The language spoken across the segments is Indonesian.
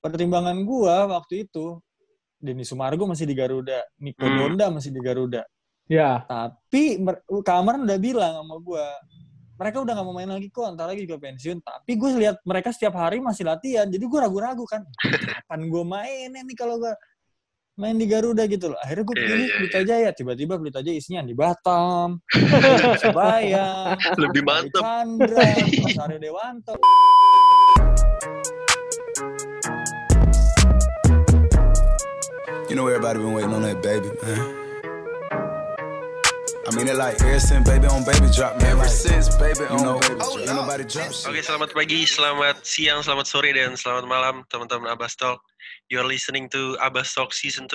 pertimbangan gua waktu itu Denny Sumargo masih di Garuda, Nico Hmm. Donda masih di Garuda. Ya. Tapi Cameron udah bilang sama gua, mereka udah gak mau main lagi kok, ntar lagi juga pensiun. Tapi gue lihat mereka setiap hari masih latihan, jadi gue ragu-ragu kan, kapan gue main nih kalau gue main di Garuda gitu loh. Akhirnya gue Iya, pilih iya, Pelita Jaya, tiba-tiba Pelita Jaya isinya di Batam, Surabaya, Lebih mantep. Chandra, Mas Aryo Dewanto. You know everybody been waiting on that baby, man. I mean it like ever since baby on baby drop, man. Ever since baby on know, baby drop. Ain't nobody drop shit. Oke, selamat pagi, selamat siang, selamat sore, dan selamat malam teman-teman Abbas Talk. You're listening to Abbas Talk Season 2.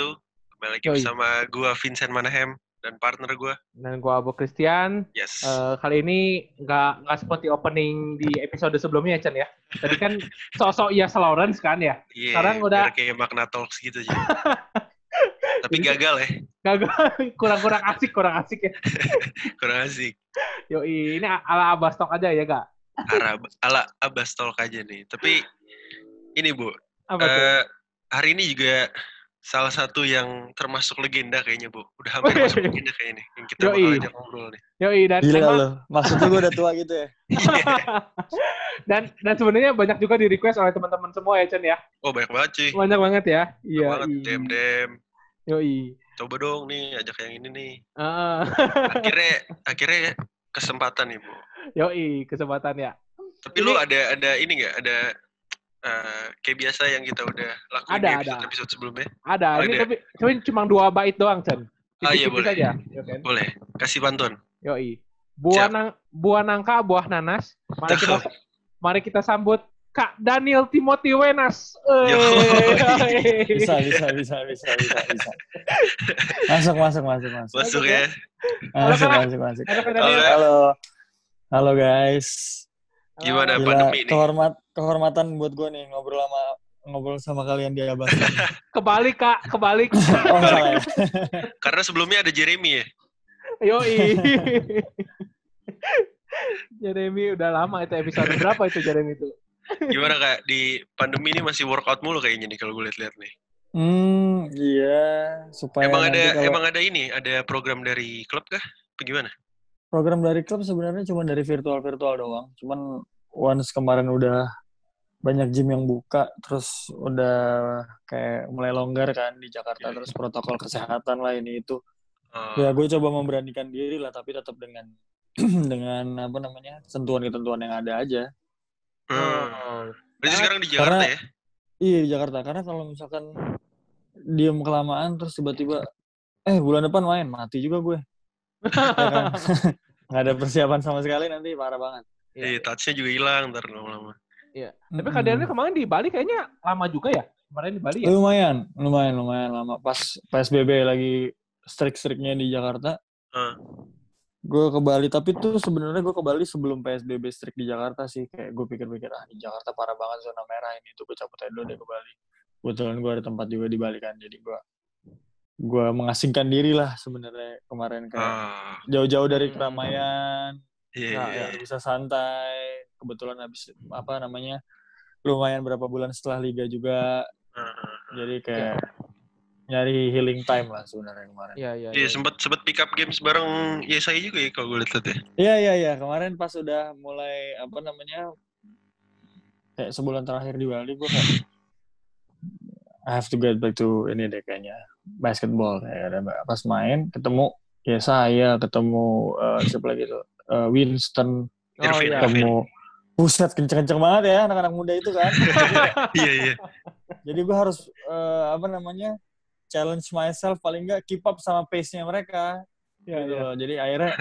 Kembali lagi bersama gua Vincent Manahem dan partner gua. Dan gua Abu Christian. Yes. Eh, kali ini nggak nggak seperti opening di episode sebelumnya ya Chen ya. Tadi kan sosok Yas Lawrence kan ya. Iya, sekarang udah- kayak Magna Talks gitu aja. Tapi gagal ya, Gagal kurang-kurang asik kurang asik ya. kurang asik. Yoi, ini ala Abbas Talk aja ya gak? Arab, ala Abbas Talk aja nih. Tapi ini Bu, Apa tuh? eh, hari ini juga salah satu yang termasuk legenda kayaknya Bu. Udah hampir masuk legenda kayaknya nih. Yang kita bakal Yoi. ajak ngobrol nih. Yoi dan Gila emang- loh, maksudnya gue udah tua gitu ya? dan dan sebenarnya banyak juga di request oleh teman-teman semua ya Chen ya. Oh banyak banget cuy. Banyak banget ya. Iya. iya. Dem dem. Yoi. Coba dong nih ajak yang ini nih. Ah. Akhirnya akhirnya kesempatan nih Bu. Yoi, kesempatan ya. Tapi lu ada ada ini nggak ada eh, kayak biasa yang kita udah lakuin Ada, di ada. episode episode sebelumnya? Ada, ini Ada. tapi tapi cuma dua bait doang, Chen. Ah, iya, boleh. aja, ya kan? Boleh. Kasih pantun. Yoi. Buah Siap. nang buah nangka, buah nanas. Mari kita mari kita sambut Kak Daniel Timothy Wenas. Yo. Bisa, bisa, bisa, bisa, bisa, bisa. Masuk, masuk, masuk, masuk. Masuk ya. Masuk, Kak. masuk, masuk. Halo Halo. Halo. Guys. Gimana Gila, pandemi nih? kehormat, kehormatan buat gue nih ngobrol sama ngobrol sama kalian di Abas. Kebalik Kak, kebalik. Oh, salah ya. Karena sebelumnya ada Jeremy ya. Yoi. Jeremy udah lama itu episode berapa itu Jeremy itu? Gimana kak di pandemi ini masih workout mulu kayaknya nih kalau gue lihat-lihat nih. Hmm, iya. Supaya emang ada kalau- emang ada ini ada program dari klub kah? Apa gimana? program dari klub sebenarnya cuma dari virtual-virtual doang. Cuman once kemarin udah banyak gym yang buka, terus udah kayak mulai longgar kan di Jakarta, Iya. terus protokol kesehatan lah ini itu. Oh, Ya gue coba memberanikan diri lah, tapi tetap dengan dengan apa namanya sentuhan-ketentuan yang ada aja. hmm. Berarti sekarang di Jakarta karena- ya? Iya di Jakarta, karena kalau misalkan diem kelamaan terus tiba-tiba, eh bulan depan main, mati juga gue. Ya kan? Nggak ada persiapan sama sekali nanti parah banget. Iya, touch-nya juga hilang ntar lama-lama. Iya. Tapi Kak Daniel kemarin di Bali kayaknya lama juga ya? Kemarin di Bali ya? Lumayan, lumayan, lumayan lama. Pas PSBB lagi strik-striknya di Jakarta, Ah. gue ke Bali. Tapi tuh sebenarnya gue ke Bali sebelum PSBB strik di Jakarta sih. Kayak gue pikir-pikir, ah di Jakarta parah banget zona merah ini. Tuh gue cabut aja dulu deh ke Bali. Kebetulan gue ada tempat juga di Bali kan. Jadi gue gue mengasingkan diri lah sebenarnya kemarin kayak Ah. jauh-jauh dari Hmm. keramaian, Iya, Nah, iya. biar bisa santai. Kebetulan habis apa namanya lumayan berapa bulan setelah liga juga. Ah. Jadi kayak nyari healing time lah sebenarnya kemarin. Iya, iya. Iya, sempat sempat pick up games bareng ya saya juga ya kalau gue lihat ya. Iya iya iya kemarin pas udah mulai apa namanya kayak sebulan terakhir di Bali gue kayak I have to get back to ini deh kayaknya basketball kayak ada pas main ketemu ya saya ketemu eh, siapa lagi tuh Eh, Winston Oh, Irvin, iya. Irvin. Buset kenceng-kenceng banget ya anak-anak muda itu kan. Iya, iya. Jadi gue harus eh, apa namanya challenge myself paling nggak keep up sama pace-nya mereka. Iya, gitu iya. loh. Jadi akhirnya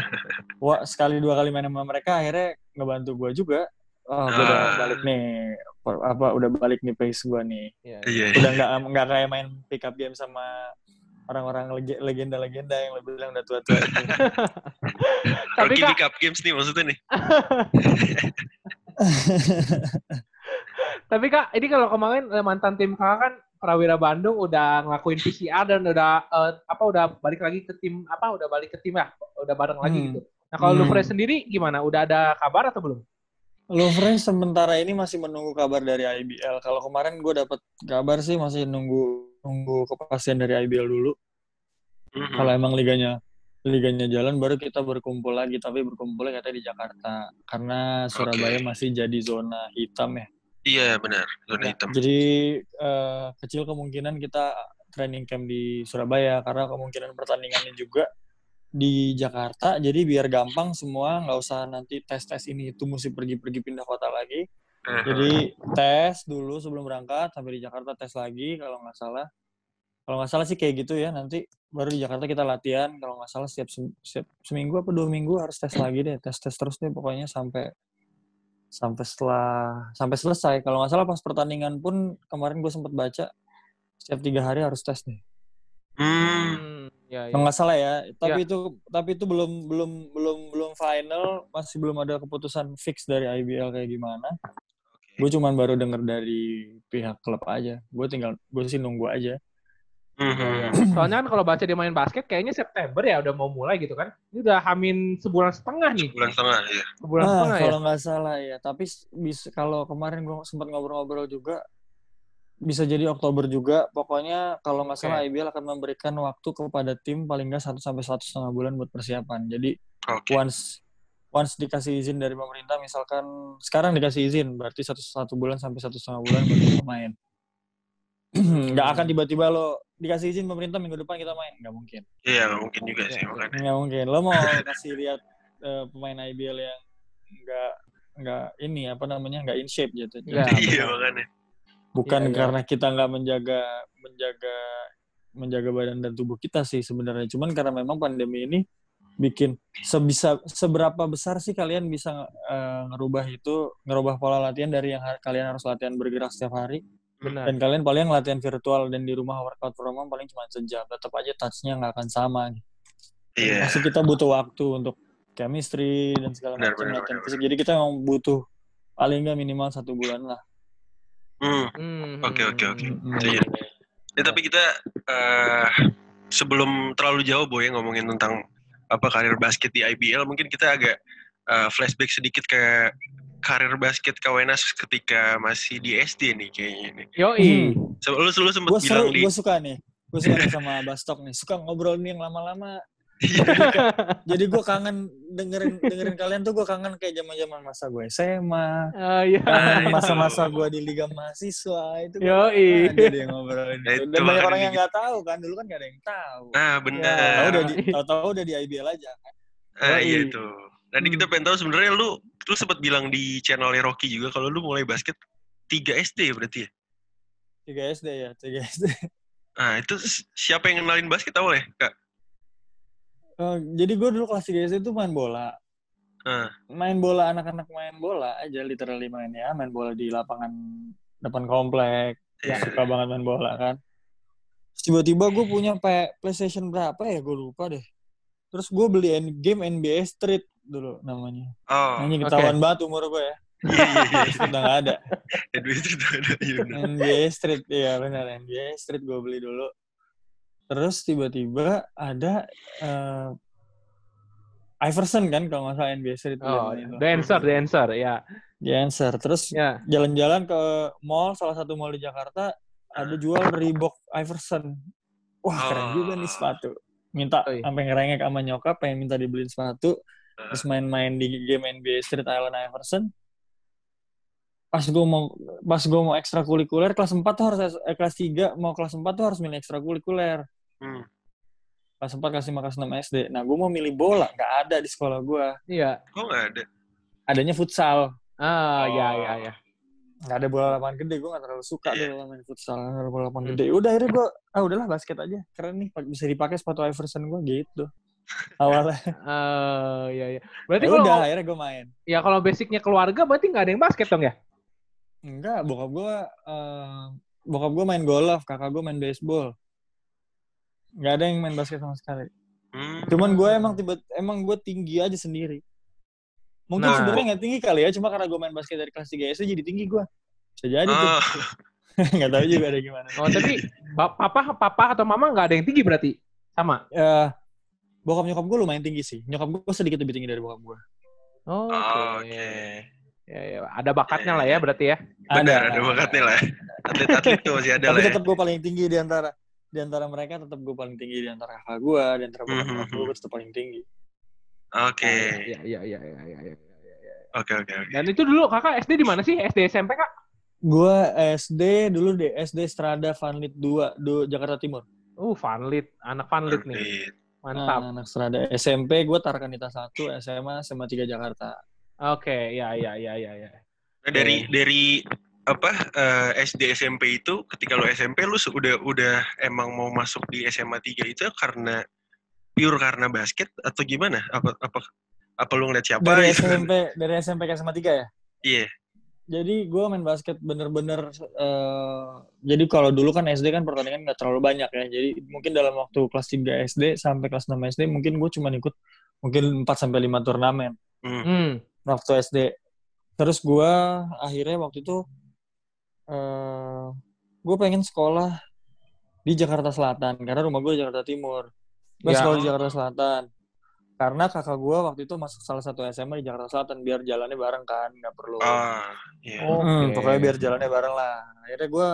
wah sekali dua kali main sama mereka akhirnya ngebantu gue juga. Oh, gue udah Ah. balik nih apa udah balik nih pace gue nih. Iya, Iya. Udah nggak nggak kayak main pick up game sama orang-orang lege- legenda-legenda yang lebih bilang udah tua-tua. itu. Tapi up games nih maksudnya nih. tapi Kak, ini kalau kemarin eh, mantan tim Kakak kan Prawira Bandung udah ngelakuin PCR dan udah eh, apa udah balik lagi ke tim apa udah balik ke tim ya, udah bareng lagi Hmm. gitu. Nah, kalau lu Hmm. Fred sendiri gimana? Udah ada kabar atau belum? Lovre sementara ini masih menunggu kabar dari IBL. Kalau kemarin gue dapat kabar sih masih nunggu nunggu kepastian dari IBL dulu. Mhm. Kalau emang liganya liganya jalan baru kita berkumpul lagi. Tapi berkumpulnya katanya di Jakarta karena Surabaya Oke. masih jadi zona hitam ya. Iya benar, zona hitam. Jadi eh, kecil kemungkinan kita training camp di Surabaya karena kemungkinan pertandingannya juga di Jakarta. Jadi biar gampang semua nggak usah nanti tes tes ini itu mesti pergi-pergi pindah kota lagi. Jadi tes dulu sebelum berangkat sampai di Jakarta tes lagi kalau nggak salah. Kalau nggak salah sih kayak gitu ya nanti baru di Jakarta kita latihan. Kalau nggak salah setiap, setiap seminggu apa dua minggu harus tes lagi deh tes tes terus deh pokoknya sampai sampai setelah sampai selesai. Kalau nggak salah pas pertandingan pun kemarin gue sempat baca setiap tiga hari harus tes nih Hmm, ya, ya. nggak salah ya tapi itu tapi itu belum belum belum belum final masih belum ada keputusan fix dari IBL kayak gimana. Gue cuman baru denger dari pihak klub aja. Gue tinggal gue sih nunggu aja mhm. Soalnya kan kalau baca dia main basket kayaknya September ya udah mau mulai gitu kan. Ini udah hamin sebulan setengah nih. Bulan setengah ya. Sebulan ah, setengah ya. kalau nggak salah ya tapi bisa kalau kemarin gue sempat ngobrol-ngobrol juga bisa jadi Oktober juga pokoknya kalau nggak salah Oke. IBL akan memberikan waktu kepada tim paling nggak satu sampai satu setengah bulan buat persiapan jadi Oke. once once dikasih izin dari pemerintah misalkan sekarang dikasih izin berarti satu satu bulan sampai satu setengah bulan baru kita main nggak akan tiba-tiba lo dikasih izin pemerintah minggu depan kita main. Nggak mungkin. Iya, nggak mungkin juga sih Iya, makanya. nggak mungkin. Lo mau kasih lihat eh, pemain IBL yang nggak nggak ini apa namanya nggak in shape gitu. Iya, Iya, makanya. bukan Iya, iya. karena kita nggak menjaga menjaga menjaga badan dan tubuh kita sih sebenarnya. Cuman karena memang pandemi ini bikin sebisa seberapa besar sih kalian bisa eh, ngerubah itu ngerubah pola latihan dari yang ha- kalian harus latihan bergerak setiap hari Benar. dan kalian paling latihan virtual dan di rumah workout from home paling cuma sejam tetap aja touch-nya nggak akan sama Iya. pasti kita butuh waktu untuk chemistry dan segala Benar, macam benar, latihan benar, fisik jadi kita memang butuh paling nggak minimal satu bulan lah Hmm. Hmm, Oke, hmm, oke, oke. Itu ya. Ya, tapi kita eh, sebelum terlalu jauh boy ngomongin tentang apa karir basket di IBL, mungkin kita agak eh, flashback sedikit ke karir basket Kawenas ketika masih di SD nih kayaknya nih. Yoi. So, lu, lu sempet gue bilang seru di gue suka nih gue suka nih sama Bastok nih suka ngobrol nih yang lama-lama jadi gue kangen dengerin dengerin kalian tuh gue kangen kayak zaman zaman masa gue SMA Ah, iya. kangen masa-masa gue di liga mahasiswa itu kangen aja dia ngobrolin Nah, itu. itu dan banyak orang yang nggak tahu kan dulu kan gak ada yang tahu Nah, tahu benar. udah di tahu udah di IBL aja kan Ah, iya Yoi. Itu. Nanti kita pengen tahu sebenarnya lu lu sempat bilang di channelnya Rocky juga kalau lu mulai basket 3 SD ya berarti ya. 3 SD ya 3 SD Ah, itu si- siapa yang kenalin basket awal ya, Kak? Eh, jadi gue dulu kelas 3 SD itu main bola Ah. main bola anak-anak main bola aja literally main ya main bola di lapangan depan komplek Iya. suka banget main bola kan tiba-tiba gue punya P- PlayStation berapa ya gue lupa deh terus gue beli game NBA Street dulu namanya Oh, Anjing ketahuan banget umur gue ya iya iya iya. Street udah gak ada Edwin itu ada iya benar. NBA Street iya benar NBA Street gue beli dulu terus tiba-tiba ada eh, Iverson kan kalau nggak salah NBA Street Oh, the answer, the answer, ya. The answer. Terus Ya. jalan-jalan ke mall, salah satu mall di Jakarta, ada jual Reebok Iverson. Wah, keren Oh. juga nih sepatu. Minta Oi. sampai ngerengek sama nyokap, pengen minta dibeliin sepatu. Terus main-main di game NBA Street Island Iverson. Pas gue mau pas gue mau ekstrakurikuler kelas 4 tuh harus eh, kelas 3 mau kelas 4 tuh harus milih ekstrakurikuler. Hmm. Kelas 4 kelas 5 kelas 6 SD. Nah, gue mau milih bola, nggak ada di sekolah gue. Iya. Kok nggak ada? Adanya futsal. Ah, ya, Oh. ya, ya. nggak ada bola lapangan gede gue nggak terlalu suka Iya. deh main futsal nggak ada bola lapangan Hmm. gede udah akhirnya gue ah udahlah basket aja keren nih bisa dipakai sepatu Iverson gue gitu awalnya Eh, ya, ya. Berarti ya kalau udah akhirnya gue main ya kalau basicnya keluarga berarti nggak ada yang basket dong ya? enggak bokap gue eh, bokap gue main golf kakak gue main baseball nggak ada yang main basket sama sekali Hmm. cuman gue emang tiba emang gue tinggi aja sendiri mungkin Nah. sebenarnya nggak tinggi kali ya cuma karena gue main basket dari kelas 3 SD jadi tinggi gue bisa jadi tuh Oh, nggak tahu juga ada gimana Oh, tapi papa, papa atau mama nggak ada yang tinggi berarti? Sama. ya bokap nyokap gue lumayan tinggi sih nyokap gue sedikit lebih tinggi dari bokap gue Oh, Oh, oke. oke. Ya, ya. Ada bakatnya lah ya berarti ya. Benar, ada bakatnya lah. Atlet-atlet tuh masih ada Tapi lah ya. tetap gue paling tinggi di antara di antara mereka tetap gue paling tinggi di antara kakak gue di antara Mhm. bokap gue gue tetap paling tinggi. Oke. Iya, iya, iya, iya, iya, iya. Oke, oke, oke. Dan itu dulu kakak SD di mana sih? SD SMP kak? Gue SD dulu di SD Strada Vanlit 2 do Jakarta Timur. Uh, Vanlit, anak Vanlit nih. Mantap. Nah, anak Strada SMP gue Tarakanita 1, SMA SMA 3 Jakarta. Oke, ya, ya, ya, ya, ya. Nah, dari dari apa eh, SD SMP itu ketika lu SMP lu su- udah udah emang mau masuk di SMA 3 itu karena pure karena basket atau gimana? Apa apa apa lu ngeliat siapa Dari gitu? SMP dari SMP ke SMA 3 ya? Iya. Jadi gue main basket bener-bener eh, jadi kalau dulu kan SD kan pertandingan nggak terlalu banyak ya. Jadi mungkin dalam waktu kelas 3 SD sampai kelas 6 SD mungkin gue cuma ikut mungkin 4 sampai 5 turnamen Hmm. Hmm. waktu SD. Terus gue akhirnya waktu itu eh gue pengen sekolah di Jakarta Selatan karena rumah gue di Jakarta Timur. Gue Ya. sekolah di Jakarta Selatan. Karena kakak gue waktu itu masuk salah satu SMA di Jakarta Selatan biar jalannya bareng kan, nggak perlu. Ah, iya. Oh. Hmm, Oke. pokoknya biar jalannya bareng lah. Akhirnya gue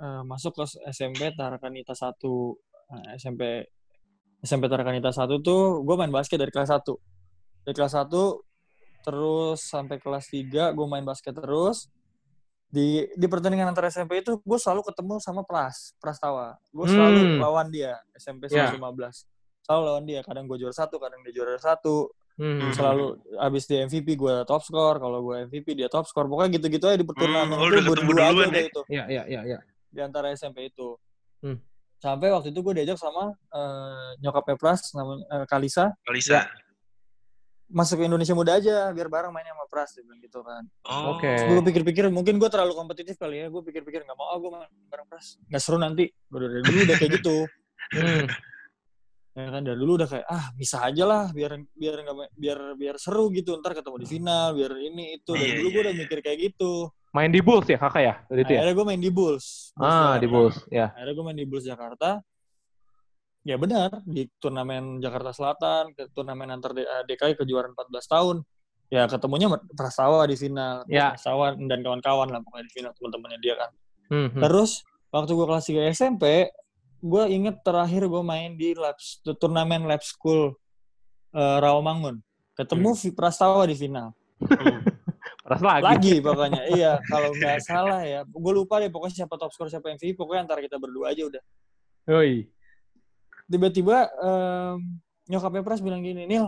eh, masuk ke SMP Tarakanita 1. Nah, SMP SMP Tarakanita 1 tuh gue main basket dari kelas 1. Dari kelas 1 terus sampai kelas 3 gue main basket terus. Di di pertandingan antar SMP itu gue selalu ketemu sama Pras, Prastawa. Gue selalu Hmm. lawan dia SMP Ya. 115. Selalu lawan dia, kadang gue juara satu, kadang dia juara satu Hmm. selalu abis di MVP gue top score kalau gue MVP dia top score pokoknya gitu-gitu aja di perturnamen Hmm, oh, itu udah gue ketemu dua aja duluan udah ya? itu Ya, ya, ya, ya. di antara SMP itu Hmm. sampai waktu itu gue diajak sama eh, nyokapnya Pras namanya eh, Kalisa Kalisa. Ya. masuk ke Indonesia Muda aja biar bareng mainnya sama Pras dia bilang gitu kan Oh. Oke. gue pikir-pikir mungkin gue terlalu kompetitif kali ya gue pikir-pikir nggak mau ah gue main bareng Pras nggak seru nanti gue dari dulu udah kayak gitu Hmm. Ya kan dari dulu udah kayak ah bisa aja lah biar biar nggak biar biar seru gitu ntar ketemu di final biar ini itu dari Iya, dulu gue iya, udah iya. mikir kayak gitu Main di Bulls ya kakak ya? Waktu itu ya? akhirnya gue main di Bulls, Bulls Ah, di Jakarta. Bulls. Ya. akhirnya gue main di Bulls Jakarta ya benar di turnamen Jakarta Selatan ke turnamen antar D- eh, DKI kejuaraan 14 tahun ya ketemunya sama Prastawa di final Ya. Prastawa dan kawan-kawan lah pokoknya di final teman-temannya dia kan Hmm, hmm. terus waktu gue kelas 3 SMP gue inget terakhir gue main di lab turnamen lab school eh, Rawamangun. Ketemu Vi- Prastawa di final. Hmm. Lagi. lagi pokoknya iya kalau nggak salah ya. Gue lupa deh pokoknya siapa top score siapa MVP pokoknya antara kita berdua aja udah. Yoi. tiba-tiba em, nyokapnya Pras bilang gini Nil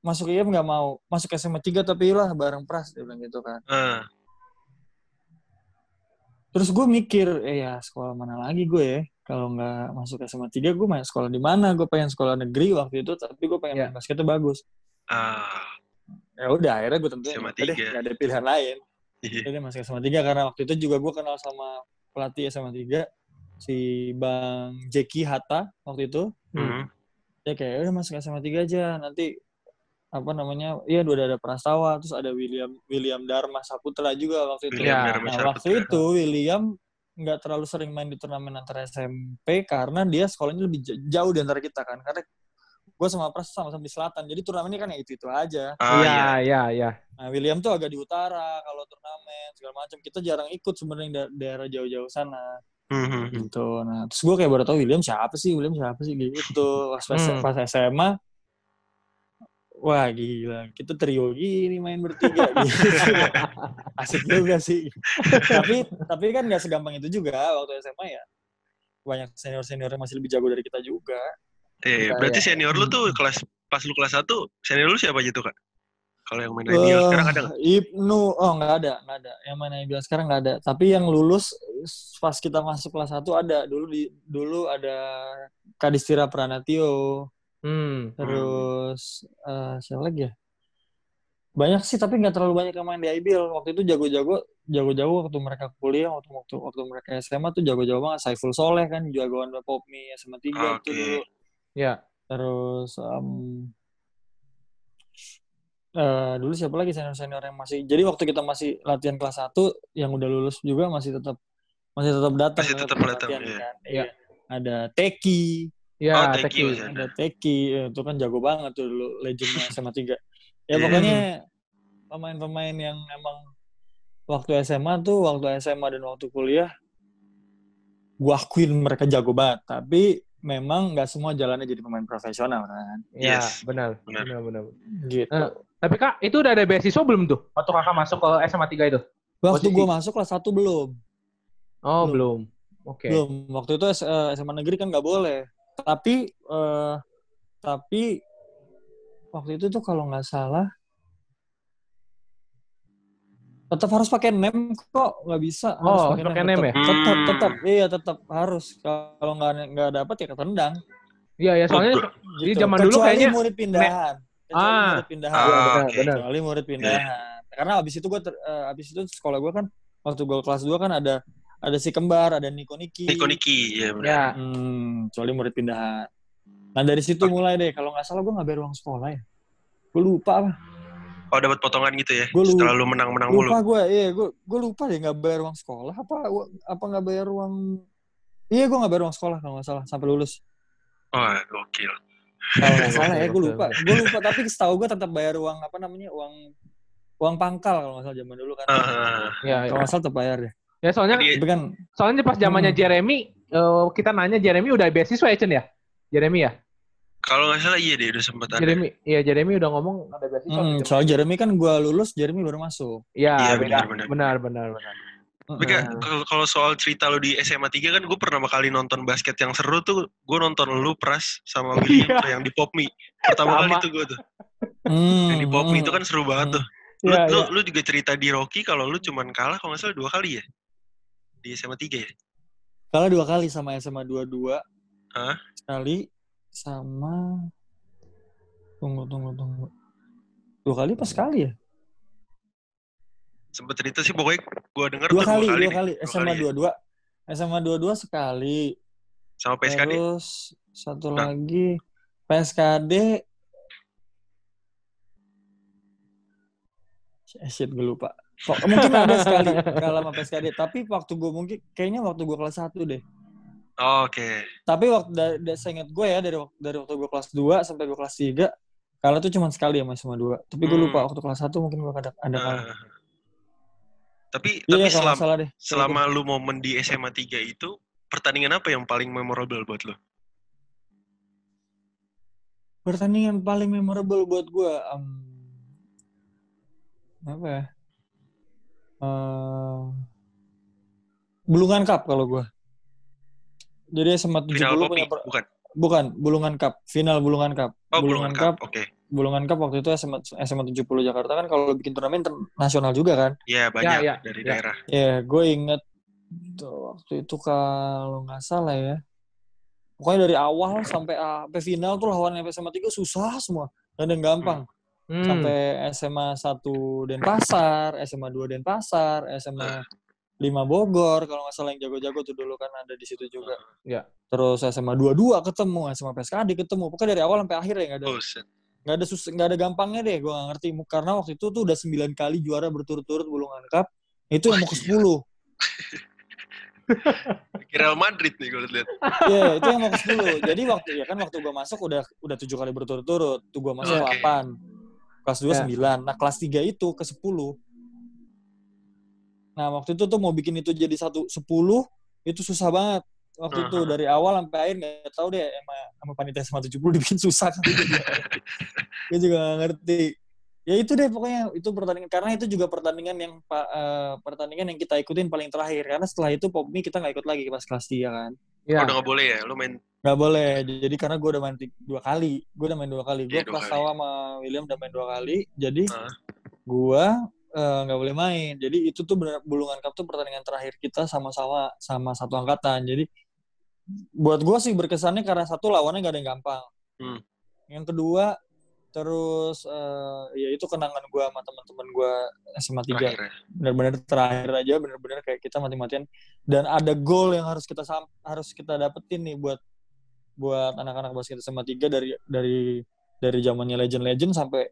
masuk IM nggak mau. Masuk SMA 3 tapi lah bareng Pras dia bilang gitu kan. Ah, terus gue mikir eh ya sekolah mana lagi gue ya kalau nggak masuk SMA 3 gue main sekolah di mana gue pengen sekolah negeri waktu itu tapi gue pengen Ya. main basketnya bagus ah, ya udah akhirnya gue tentuin SMA "Udah deh 3. nggak ada pilihan lain iya. Jadi masuk SMA 3 karena waktu itu juga gue kenal sama pelatih SMA 3 si Bang Jeki Hatta waktu itu. Hmm. Ya kayak udah masuk SMA 3 aja nanti apa namanya? Iya udah ada Prastawa terus ada William William Dharma Saputra juga waktu itu. William Ya. Dharma Nah, waktu itu William nggak terlalu sering main di turnamen antara SMP karena dia sekolahnya lebih jauh di antara kita kan karena gue sama Pras sama-sama di selatan jadi turnamennya kan ya itu itu aja Ah, Iya, iya. iya, iya. Nah, William tuh agak di utara kalau turnamen segala macam. Kita jarang ikut sebenarnya da- daerah jauh-jauh sana Hmm, hmm, hmm. gitu. Nah, terus gue kayak baru tahu William siapa sih? William siapa sih gitu. Pas, pas, Hmm. pas SMA Wah gila, kita trio gini main bertiga gitu. Asik juga sih. tapi tapi kan nggak segampang itu juga waktu SMA ya. Banyak senior-senior yang masih lebih jago dari kita juga. Iya, Iya, berarti iya. senior lu tuh kelas pas lu kelas 1, senior lu siapa aja tuh, Kak? Kalau yang main IBL sekarang ada nggak? Eh, Ibnu, oh nggak ada, nggak ada. Yang mana IBL sekarang nggak ada. Tapi yang lulus pas kita masuk kelas 1 ada. Dulu di dulu ada Kadistira Pranatio, Hmm. terus eh, siapa lagi ya? Banyak sih tapi nggak terlalu banyak yang main di IBL. Waktu itu jago-jago, jago-jago waktu mereka kuliah, waktu waktu waktu mereka SMA tuh jago-jago banget. Saiful Soleh kan jagoan Popmi SMA 3 Oke. tuh dulu. Ya. Terus em, eh, dulu siapa lagi senior-senior yang masih jadi waktu kita masih latihan kelas 1 yang udah lulus juga masih tetap masih tetap datang Masih kan, tetap datang, latihan iya. kan. Iya. Iya. Ada Teki, Ya, Oh, thank Teki. ada Teki, eh, itu kan jago banget tuh dulu legendnya SMA 3. Ya Iya. pokoknya pemain-pemain yang emang waktu SMA tuh, waktu SMA dan waktu kuliah, gua akuin mereka jago banget. Tapi memang nggak semua jalannya jadi pemain profesional kan. Ya, Yes. benar. Benar. Benar, benar. Gitu. Eh, Tapi Kak, itu udah ada beasiswa belum tuh? Waktu Kakak masuk ke SMA 3 itu? waktu posisi- gua masuk kelas satu belum. Oh, Belum. belum. Oke. Belum. Waktu itu S- eh, SMA negeri kan nggak boleh. Tapi eh, tapi waktu itu tuh kalau nggak salah tetap harus pakai nem kok nggak bisa harus Oh, pakai nem ya? tetap tetap, Hmm. iya tetap harus kalau nggak nggak dapat ya ketendang Iya, ya soalnya Betul. Jadi gitu. zaman dulu Kecuali kayaknya- murid pindahan Kecuali Ah. murid pindahan Ah, benar, oke. benar. kecuali murid pindahan karena abis itu gue abis itu sekolah gue kan waktu gue kelas 2 kan ada ada si kembar ada Niko Niki Niko Niki, ya benar. ya Hmm, kecuali murid pindahan. Nah dari situ mulai deh. Kalau nggak salah gue nggak bayar uang sekolah ya. Gue lupa apa? Oh dapat potongan gitu ya? Gua lu- Setelah lu menang-menang mulu. Lupa gue. Iya, gue gue lupa deh nggak bayar uang sekolah. Apa apa nggak bayar uang? Iya, gue nggak bayar uang sekolah kalau nggak salah sampai lulus. Wah, gokil. Kalau nggak salah ya, gue lupa. Gue lupa. Tapi setahu gue tetap bayar uang apa namanya uang uang pangkal kalau nggak salah zaman dulu kan. Ah, ya, ya. Kalau nggak salah tetap bayar deh. Ya soalnya Jadi- kan soalnya pas zamannya Hmm. Jeremy eh, kita nanya Jeremy udah beasiswa ya Chen ya? Jeremy ya? kalau nggak salah iya deh udah sempet ada. Jeremy, iya Jeremy udah ngomong ada beasiswa. hmm, gitu. soal Jeremy kan gue lulus, Jeremy baru masuk. Iya, beda. benar, benar. benar, benar, benar. Tapi Kak, Heeh. kalau kalau soal cerita lu di SMA 3 kan gue pertama kali nonton basket yang seru tuh gue nonton lu Pras sama William Iya. tuh yang di Popmi. Pertama Sama. kali tuh gue tuh. Hmm, Yang di Popmi hmm. itu kan seru banget tuh. Lu, Iya, lu, iya. lu juga cerita di Rocky kalau lu cuman kalah kalau nggak salah dua kali ya? Di SMA 3 ya? Kalah dua kali sama SMA 22. Hah? Sekali sama tunggu tunggu tunggu. Dua kali apa sekali ya? Sempet cerita sih pokoknya gue denger Dua kali, dua kali. dua kali. Dua SMA kali ya. 22. SMA 22 sekali. Sama PSKD. Terus satu Nah. lagi PSKD. Eh, shit, gue lupa. Kok- Mungkin ada sekali kalah sama PSKD. Tapi waktu gue mungkin, kayaknya waktu gue kelas 1 deh. Oh, Oke. Tapi waktu dari, dari saya ingat gue ya dari waktu dari waktu gue kelas 2 sampai gue kelas 3 kalah tuh cuma sekali sama sama dua. Tapi gue Hmm. lupa waktu kelas 1 mungkin gue ada ada kalah. Ah. tapi Iya tapi selama, salah deh. selama lu momen di SMA 3 itu pertandingan apa yang paling memorable buat lu? pertandingan paling memorable buat gue em, apa ya? Eh, Bulungan Cup kalau gue. Jadi SMA 70 Final Poppy? punya per- Bukan. bukan Bulungan Cup, final Bulungan Cup. Oh, Bulungan Cup. Oke. Bulungan Cup waktu itu SMA SMA 70 Jakarta kan kalau bikin turnamen internasional juga kan. Iya, banyak ya, dari ya. daerah. Ya, gue inget tuh, waktu itu kalau nggak salah ya. Pokoknya dari awal sampai sampai final tuh lawan SMA 3 susah semua. Gak ada yang gampang. Hmm. Sampai SMA 1 Denpasar, SMA 2 Denpasar, SMA 5 Bogor, kalau nggak salah yang jago-jago tuh dulu kan ada di situ juga. Ya. Terus SMA 22 ketemu, SMA PSKD ketemu. Pokoknya dari awal sampai akhir ya nggak ada nggak ada sus nggak ada gampangnya deh gue nggak ngerti karena waktu itu tuh udah 9 kali juara berturut-turut Bulungan Cup itu yang mau ke 10 Real Madrid nih gue lihat. Iya, itu yang mau ke 10. Jadi waktu ya kan waktu gua masuk udah udah 7 kali berturut-turut. Tuh gua masuk Oke. 8. Kelas 2 Ya. 9. Nah, kelas 3 itu ke 10. Nah, waktu itu tuh mau bikin itu jadi satu 10 itu susah banget. Waktu itu Aha. dari awal sampai akhir nggak tahu deh emang sama panitia sama 70 dibikin susah kan. Gue juga nggak ngerti. Ya itu deh pokoknya itu pertandingan karena itu juga pertandingan yang eh, pertandingan yang kita ikutin paling terakhir karena setelah itu Popmi kita nggak ikut lagi pas kelas 3 kan. Ya. Oh, udah gak boleh ya? Lu main Gak boleh. Jadi karena gue udah main dua kali. Gue udah main dua kali. Gue Iya, dua kelas tawa sama William udah main dua kali. Jadi Ah. gue eh, nggak boleh main. Jadi itu tuh bener, Bulungan Cup tuh pertandingan terakhir kita sama-sama sama satu angkatan. Jadi buat gue sih berkesannya karena satu lawannya gak ada yang gampang. Hmm. Yang kedua terus eh, ya itu kenangan gue sama teman-teman gue SMA 3 terakhir ya? benar-benar terakhir aja benar-benar kayak kita mati-matian dan ada goal yang harus kita sam- harus kita dapetin nih buat buat anak-anak basket SMA 3 dari dari dari zamannya legend-legend sampai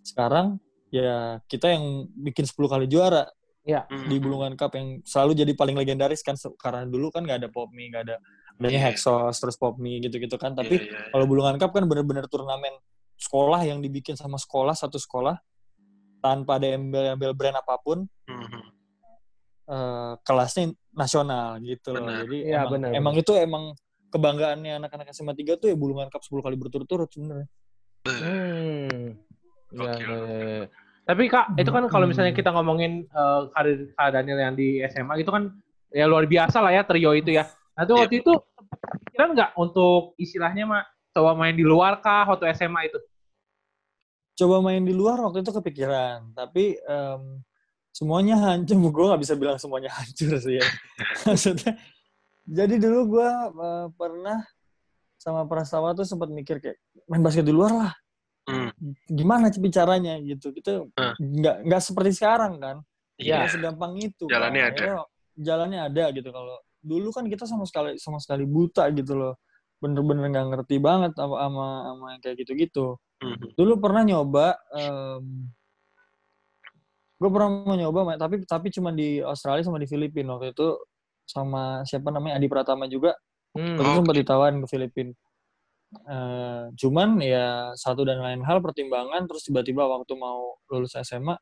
sekarang ya kita yang bikin 10 kali juara Hmm. di Bulungan Cup yang selalu jadi paling legendaris kan karena dulu kan nggak ada Popmi nggak ada adanya Iya. Hexos terus Popmi gitu-gitu kan tapi Iya, iya, iya. kalau Bulungan Cup kan benar-benar turnamen sekolah yang dibikin sama sekolah satu sekolah tanpa ada embel-embel brand apa pun Mhm. eh, kelasnya nasional gitu loh. Benar. Jadi Iya, emang, benar, emang itu emang kebanggaannya anak-anak SMA 3 tuh ya bulungan cup 10 kali berturut-turut sebenarnya. Hmm. Ya, ya, ya, ya. Tapi kak, itu kan kalau misalnya kita ngomongin eh, karir Kak Daniel yang di SMA itu kan ya luar biasa lah ya trio itu ya. Nah itu Iya. waktu itu kira nggak untuk istilahnya mah coba main di luar kah waktu SMA itu? Coba main di luar waktu itu kepikiran, tapi em, semuanya hancur. Gue nggak bisa bilang semuanya hancur sih ya. Maksudnya, jadi dulu gue eh, pernah sama Prastawa tuh sempat mikir kayak main basket di luar lah. Hmm. Gimana sih caranya gitu? Kita Hmm. nggak nggak seperti sekarang kan? Iya. Nggak segampang itu. Jalannya kan. ada. Akhirnya Jalannya ada gitu. Kalau dulu kan kita sama sekali sama sekali buta gitu loh. Bener-bener nggak ngerti banget sama sama, sama yang kayak gitu-gitu. Mhm. Dulu pernah nyoba. gue pernah mau nyoba, tapi tapi cuma di Australia sama di Filipina waktu itu sama siapa namanya Adi Pratama juga. Hmm. Waktu Oh, sempat ditawarin ke Filipina. Eh, cuman ya satu dan lain hal pertimbangan terus tiba-tiba waktu mau lulus SMA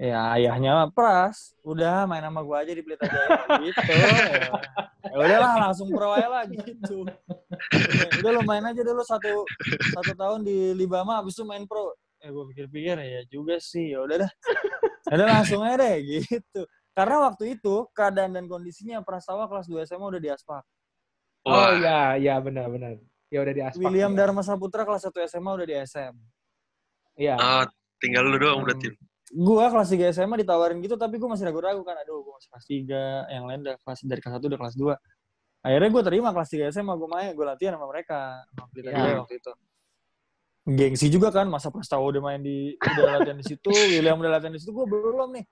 ya ayahnya pras udah main sama gua aja di Pelita Jaya gitu ya. ya udahlah langsung pro aja lah gitu udah, udah lo main aja dulu satu satu tahun di Libama abis itu main pro ya gue pikir-pikir ya juga sih ya udah dah Ya udah langsung aja deh gitu karena waktu itu keadaan dan kondisinya Prastawa kelas 2 SMA udah di aspal Oh Wah. iya, iya benar-benar. Ya udah di aspal. William Dharma Saputra kelas 1 SMA udah di SM. Iya. Ah, tinggal lu doang Hmm. berarti. Gua kelas 3 SMA ditawarin gitu tapi gua masih ragu-ragu kan. Aduh, gua masih kelas 3, yang lain udah kelas dari kelas 1 udah kelas 2. Akhirnya gua terima kelas 3 SMA, gua main, gua latihan sama mereka, sama Pelita Ya. Jaya waktu itu. Gengsi juga kan, masa Prastawa udah main di udah latihan di situ, William udah latihan di situ, gua belum nih.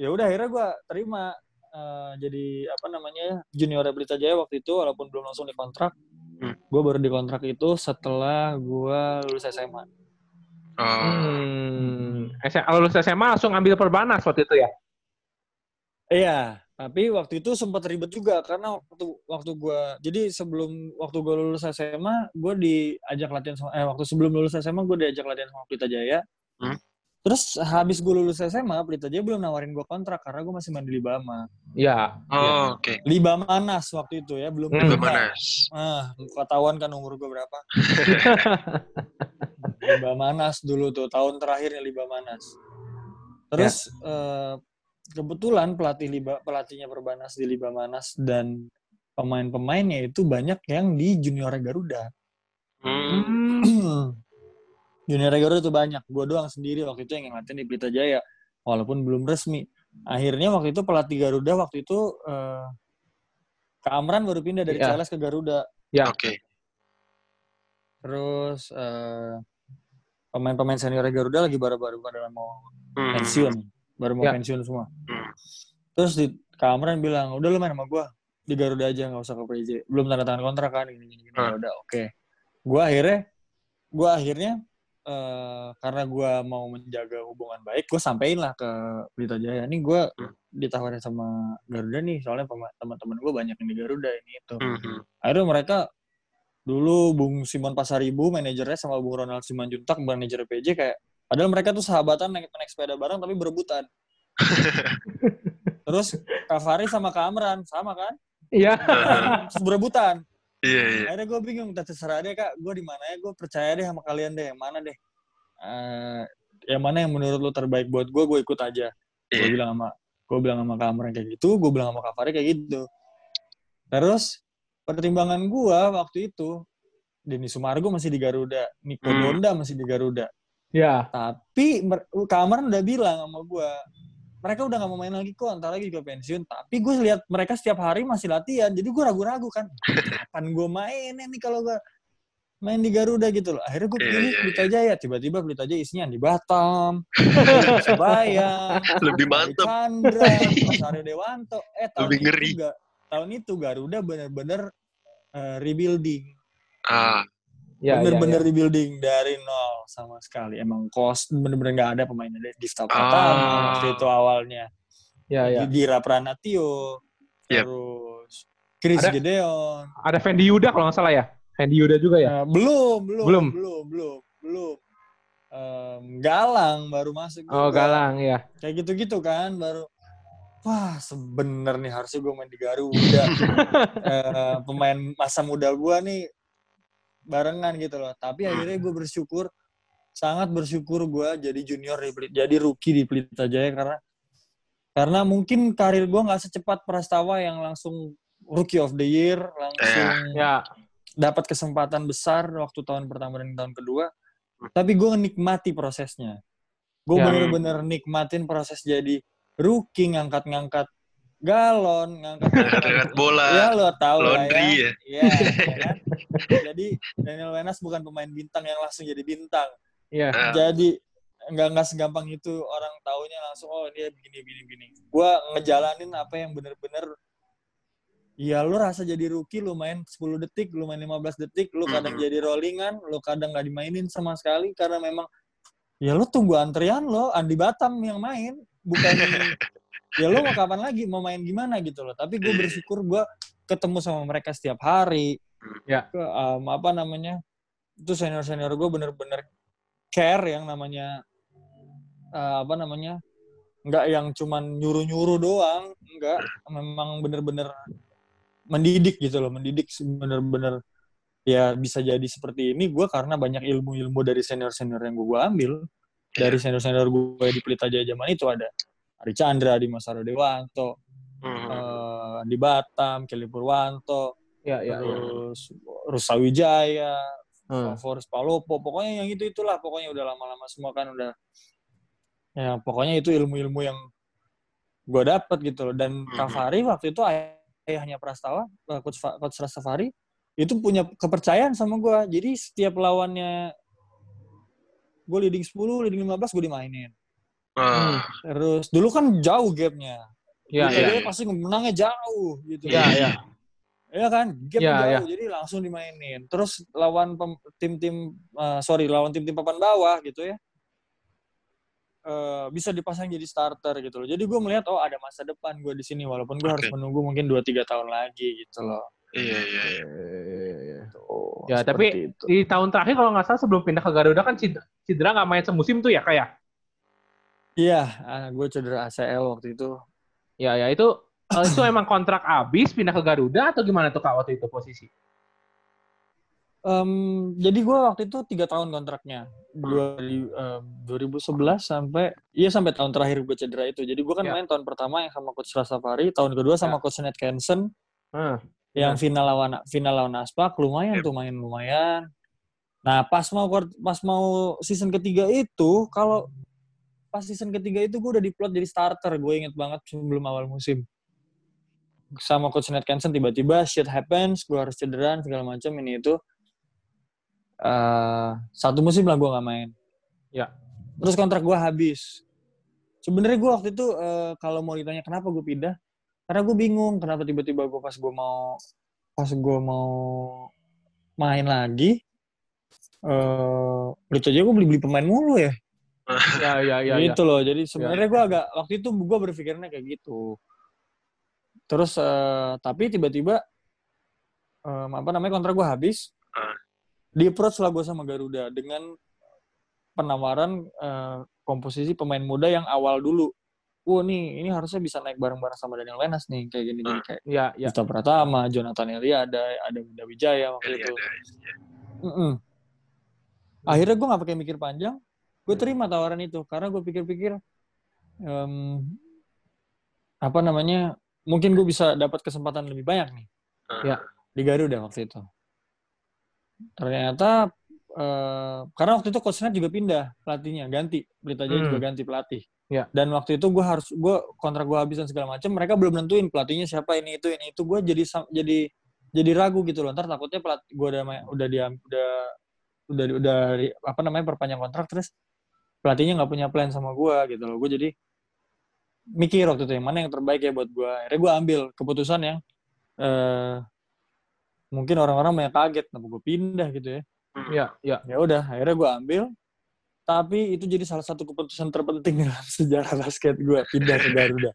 Ya udah akhirnya gua terima eh, jadi apa namanya junior Pelita Jaya waktu itu walaupun belum langsung dikontrak. Hmm. Gue baru dikontrak itu setelah gua lulus SMA. Oh. Hmm. SMA, lulus SMA langsung ambil perbanas waktu itu ya? Iya, tapi waktu itu sempat ribet juga karena waktu waktu gua jadi sebelum waktu gua lulus SMA, gua diajak latihan sama eh waktu sebelum lulus SMA gua diajak latihan sama Pelita Jaya. Hmm. Terus habis gua lulus SMA, Pelita Jaya belum nawarin gua kontrak karena gua masih main di Libama. Iya. Oh, oke. Libama Nas waktu itu ya, belum Hmm. Libama. mana? Ah, ketahuan kan umur gua berapa. Libama Nas dulu tuh, tahun terakhirnya Libama Nas. Terus eh, kebetulan pelatih Liba, pelatihnya Perbanas di Liba Manas dan pemain-pemainnya itu banyak yang di junior Garuda. Hmm. Junior Garuda itu banyak. Gue doang sendiri waktu itu yang latihan di Pelita Jaya, walaupun belum resmi. Akhirnya waktu itu pelatih Garuda waktu itu eh, Kak Amran baru pindah dari Ya. Ke Garuda. Ya. Oke. Terus eh, pemain-pemain senior Garuda lagi baru-baru pada mau Hmm. pensiun, baru mau Ya. pensiun semua. Hmm. Terus di Kamran bilang, udah lu main sama gue di Garuda aja nggak usah ke PJ. Belum tanda tangan kontrak kan, gini gini. gini. Hmm. Ya udah oke. Gue akhirnya, gue akhirnya eh, karena gue mau menjaga hubungan baik, gue sampein lah ke Pelita Jaya. Ini gue Hmm. ditawarin sama Garuda nih, soalnya teman-teman gue banyak yang di Garuda ini itu. Mhm. Akhirnya mereka dulu Bung Simon Pasaribu manajernya sama Bung Ronald Simanjuntak manajer PJ kayak padahal mereka tuh sahabatan naik, naik sepeda bareng tapi berebutan. Terus Kak sama Kak Amran sama kan? Iya. Terus berebutan. Iya, iya. Akhirnya gue bingung, tak terserah deh kak, gue di mana ya, gue percaya deh sama kalian deh, yang mana deh. Eh, yang mana yang menurut lu terbaik buat gue, gue ikut aja. Gue Iya. bilang sama, gue bilang sama Kak Amran kayak gitu, gue bilang sama Kak Fari kayak gitu. Terus pertimbangan gue waktu itu, Denny Sumargo masih di Garuda, Nico Hmm. Donda masih di Garuda. Iya. Tapi Amran udah bilang sama gue, mereka udah gak mau main lagi kok, ntar lagi juga pensiun. Tapi gue lihat mereka setiap hari masih latihan, jadi gue ragu-ragu kan. Kapan gue main nih kalau gue main di Garuda gitu loh. Akhirnya gue Iya, pilih iya, Pelita Jaya. Tiba-tiba Pelita Jaya isinya di Batam, Surabaya, Lebih mantep. Chandra, Mas Aryo Dewanto. Eh tahun Lebih ngeri. itu ga- tahun itu Garuda bener-bener eh, rebuilding. Ah, Iya. bener-bener rebuilding dari nol sama sekali. Emang kos bener-bener nggak ada pemainnya dari Difta Pratama Ah. waktu itu awalnya. Iya, iya. Dira Pranatio, Yep. terus Chris Ada- Gedeon. Ada Fendi Yuda kalau nggak salah ya? Fendi Yuda juga ya? Eh, belum, belum, Belum. belum, belum, belum. em, Galang baru masuk Oh, juga. Galang ya. kayak gitu-gitu kan baru wah sebener nih harusnya gue main di Garuda Eh, pemain masa muda gue nih barengan gitu loh. Tapi akhirnya gue bersyukur sangat bersyukur gue jadi junior di Pelit- jadi rookie di Pelita Jaya karena karena mungkin karir gue nggak secepat Prastawa yang langsung rookie of the year langsung Ya. dapat kesempatan besar waktu tahun pertama dan tahun kedua. Tapi gue nikmati prosesnya. Gue Ya. bener-bener nikmatin proses jadi rookie ngangkat-ngangkat galon ngangkat Angkat bola, ya lo tau lah ya ya. Iya, ya kan? jadi Daniel Wenas bukan pemain bintang yang langsung jadi bintang Iya. Ah, jadi nggak nggak segampang itu orang taunya langsung oh dia begini begini begini gue ngejalanin apa yang bener-bener ya lu rasa jadi rookie lu main 10 detik lu main 15 detik lu kadang Mhm. jadi rollingan lu kadang nggak dimainin sama sekali karena memang ya lu tunggu antrian lo Andi Batam yang main bukan ya lu mau kapan lagi? Mau main gimana gitu loh. Tapi gue bersyukur gue ketemu sama mereka setiap hari. Ya. ke um, apa namanya itu senior senior gue bener-bener care yang namanya uh, apa namanya nggak yang cuman nyuruh nyuruh doang nggak. Memang bener-bener mendidik gitu loh mendidik bener-bener ya bisa jadi seperti ini. Gue karena banyak ilmu-ilmu dari senior senior yang gue ambil dari senior senior gue di Pelita Jaya zaman itu ada Ari Chandra di Masaro Dewanto hmm. eh, di Batam Kelly Purwanto Ya, ya, ya. terus Rusa Wijaya, Hmm. Favoris Palopo, pokoknya yang itu itulah, pokoknya udah lama-lama semua kan udah, ya pokoknya itu ilmu-ilmu yang gue dapet gitu loh. Dan Mhm. Kavari waktu itu ay- ayahnya Prastawa, eh, coach, coach Rastafari, itu punya kepercayaan sama gue. Jadi setiap lawannya gue leading 10, leading 15 gue dimainin. Ah, Terus dulu kan jauh gapnya. Ya, Pelita ya. Jaya pasti menangnya jauh gitu. Ya, ya. Iya kan, gap Iya, jauh, iya. jadi langsung dimainin. Terus lawan tim-tim, eh, sorry, lawan tim-tim papan bawah gitu ya, eh, bisa dipasang jadi starter gitu loh. Jadi gue melihat, oh ada masa depan gue di sini, walaupun gue harus Oke. menunggu mungkin 2-3 tahun lagi gitu loh. iya, iya, iya. Tuh, Ya, seperti tapi itu. Di tahun terakhir kalau nggak salah sebelum pindah ke Garuda kan cedera, nggak main semusim tuh ya kayak. Iya, gue cedera ACL waktu itu. Ya, ya itu eh, itu emang kontrak habis pindah ke Garuda atau gimana tuh Kak waktu itu posisi? Em, jadi gue waktu itu tiga tahun kontraknya. Dua, di, em, 2011 sampai, iya sampai tahun terakhir gue cedera itu. Jadi gue kan Ya. main tahun pertama yang sama Coach Rastafari, tahun kedua sama Coach Ned Kensen, Hmm. Yang final lawan final lawan Aspak lumayan tuh main lumayan. Nah pas mau pas mau season ketiga itu kalau pas season ketiga itu gue udah diplot jadi starter gue inget banget sebelum awal musim sama coach Ned Kensen tiba-tiba shit happens gue harus cederaan segala macam ini itu Eh, satu musim lah gue nggak main. Ya. Terus kontrak gue habis. Sebenarnya gue waktu itu eh, kalau mau ditanya kenapa gue pindah, karena gue bingung kenapa tiba-tiba gue pas gue mau pas gue mau main lagi, eh Pelita Jaya gue beli-beli pemain mulu ya. Ya, ya, ya. ya. gitu loh. Jadi sebenarnya gue agak waktu itu gue berpikirnya kayak gitu. Terus eh, tapi tiba-tiba em, apa namanya kontrak gue habis. Ah. Di approach lah gue sama Garuda dengan penawaran eh, komposisi pemain muda yang awal dulu. Wah nih ini harusnya bisa naik bareng-bareng sama Daniel Wenas nih kayak gini gini kayak Ya, ya. Gustavo Pratama, Jonathan Elia ada ada Bunda Wijaya waktu Iya, itu. iya. Akhirnya gue nggak pakai mikir panjang, gue terima tawaran itu karena gue pikir-pikir em, apa namanya mungkin gue bisa dapat kesempatan lebih banyak nih Ya. di Garuda waktu itu. Ternyata eh, karena waktu itu coach Ned juga pindah pelatihnya ganti Pelita Jaya Hmm. juga ganti pelatih. Ya. Dan waktu itu gue harus gue kontrak gue habis dan segala macam mereka belum nentuin pelatihnya siapa ini itu ini itu. Gue jadi jadi jadi ragu gitu loh. Ntar takutnya pelat gue udah udah diam udah udah udah apa namanya perpanjang kontrak terus pelatihnya nggak punya plan sama gue gitu loh. Gue jadi mikir waktu itu yang mana yang terbaik ya buat gue akhirnya gue ambil keputusan yang eh mungkin orang-orang banyak kaget kenapa gue pindah gitu ya. Ya, ya. ya udah akhirnya gue ambil tapi itu jadi salah satu keputusan terpenting dalam sejarah basket gue pindah ke Garuda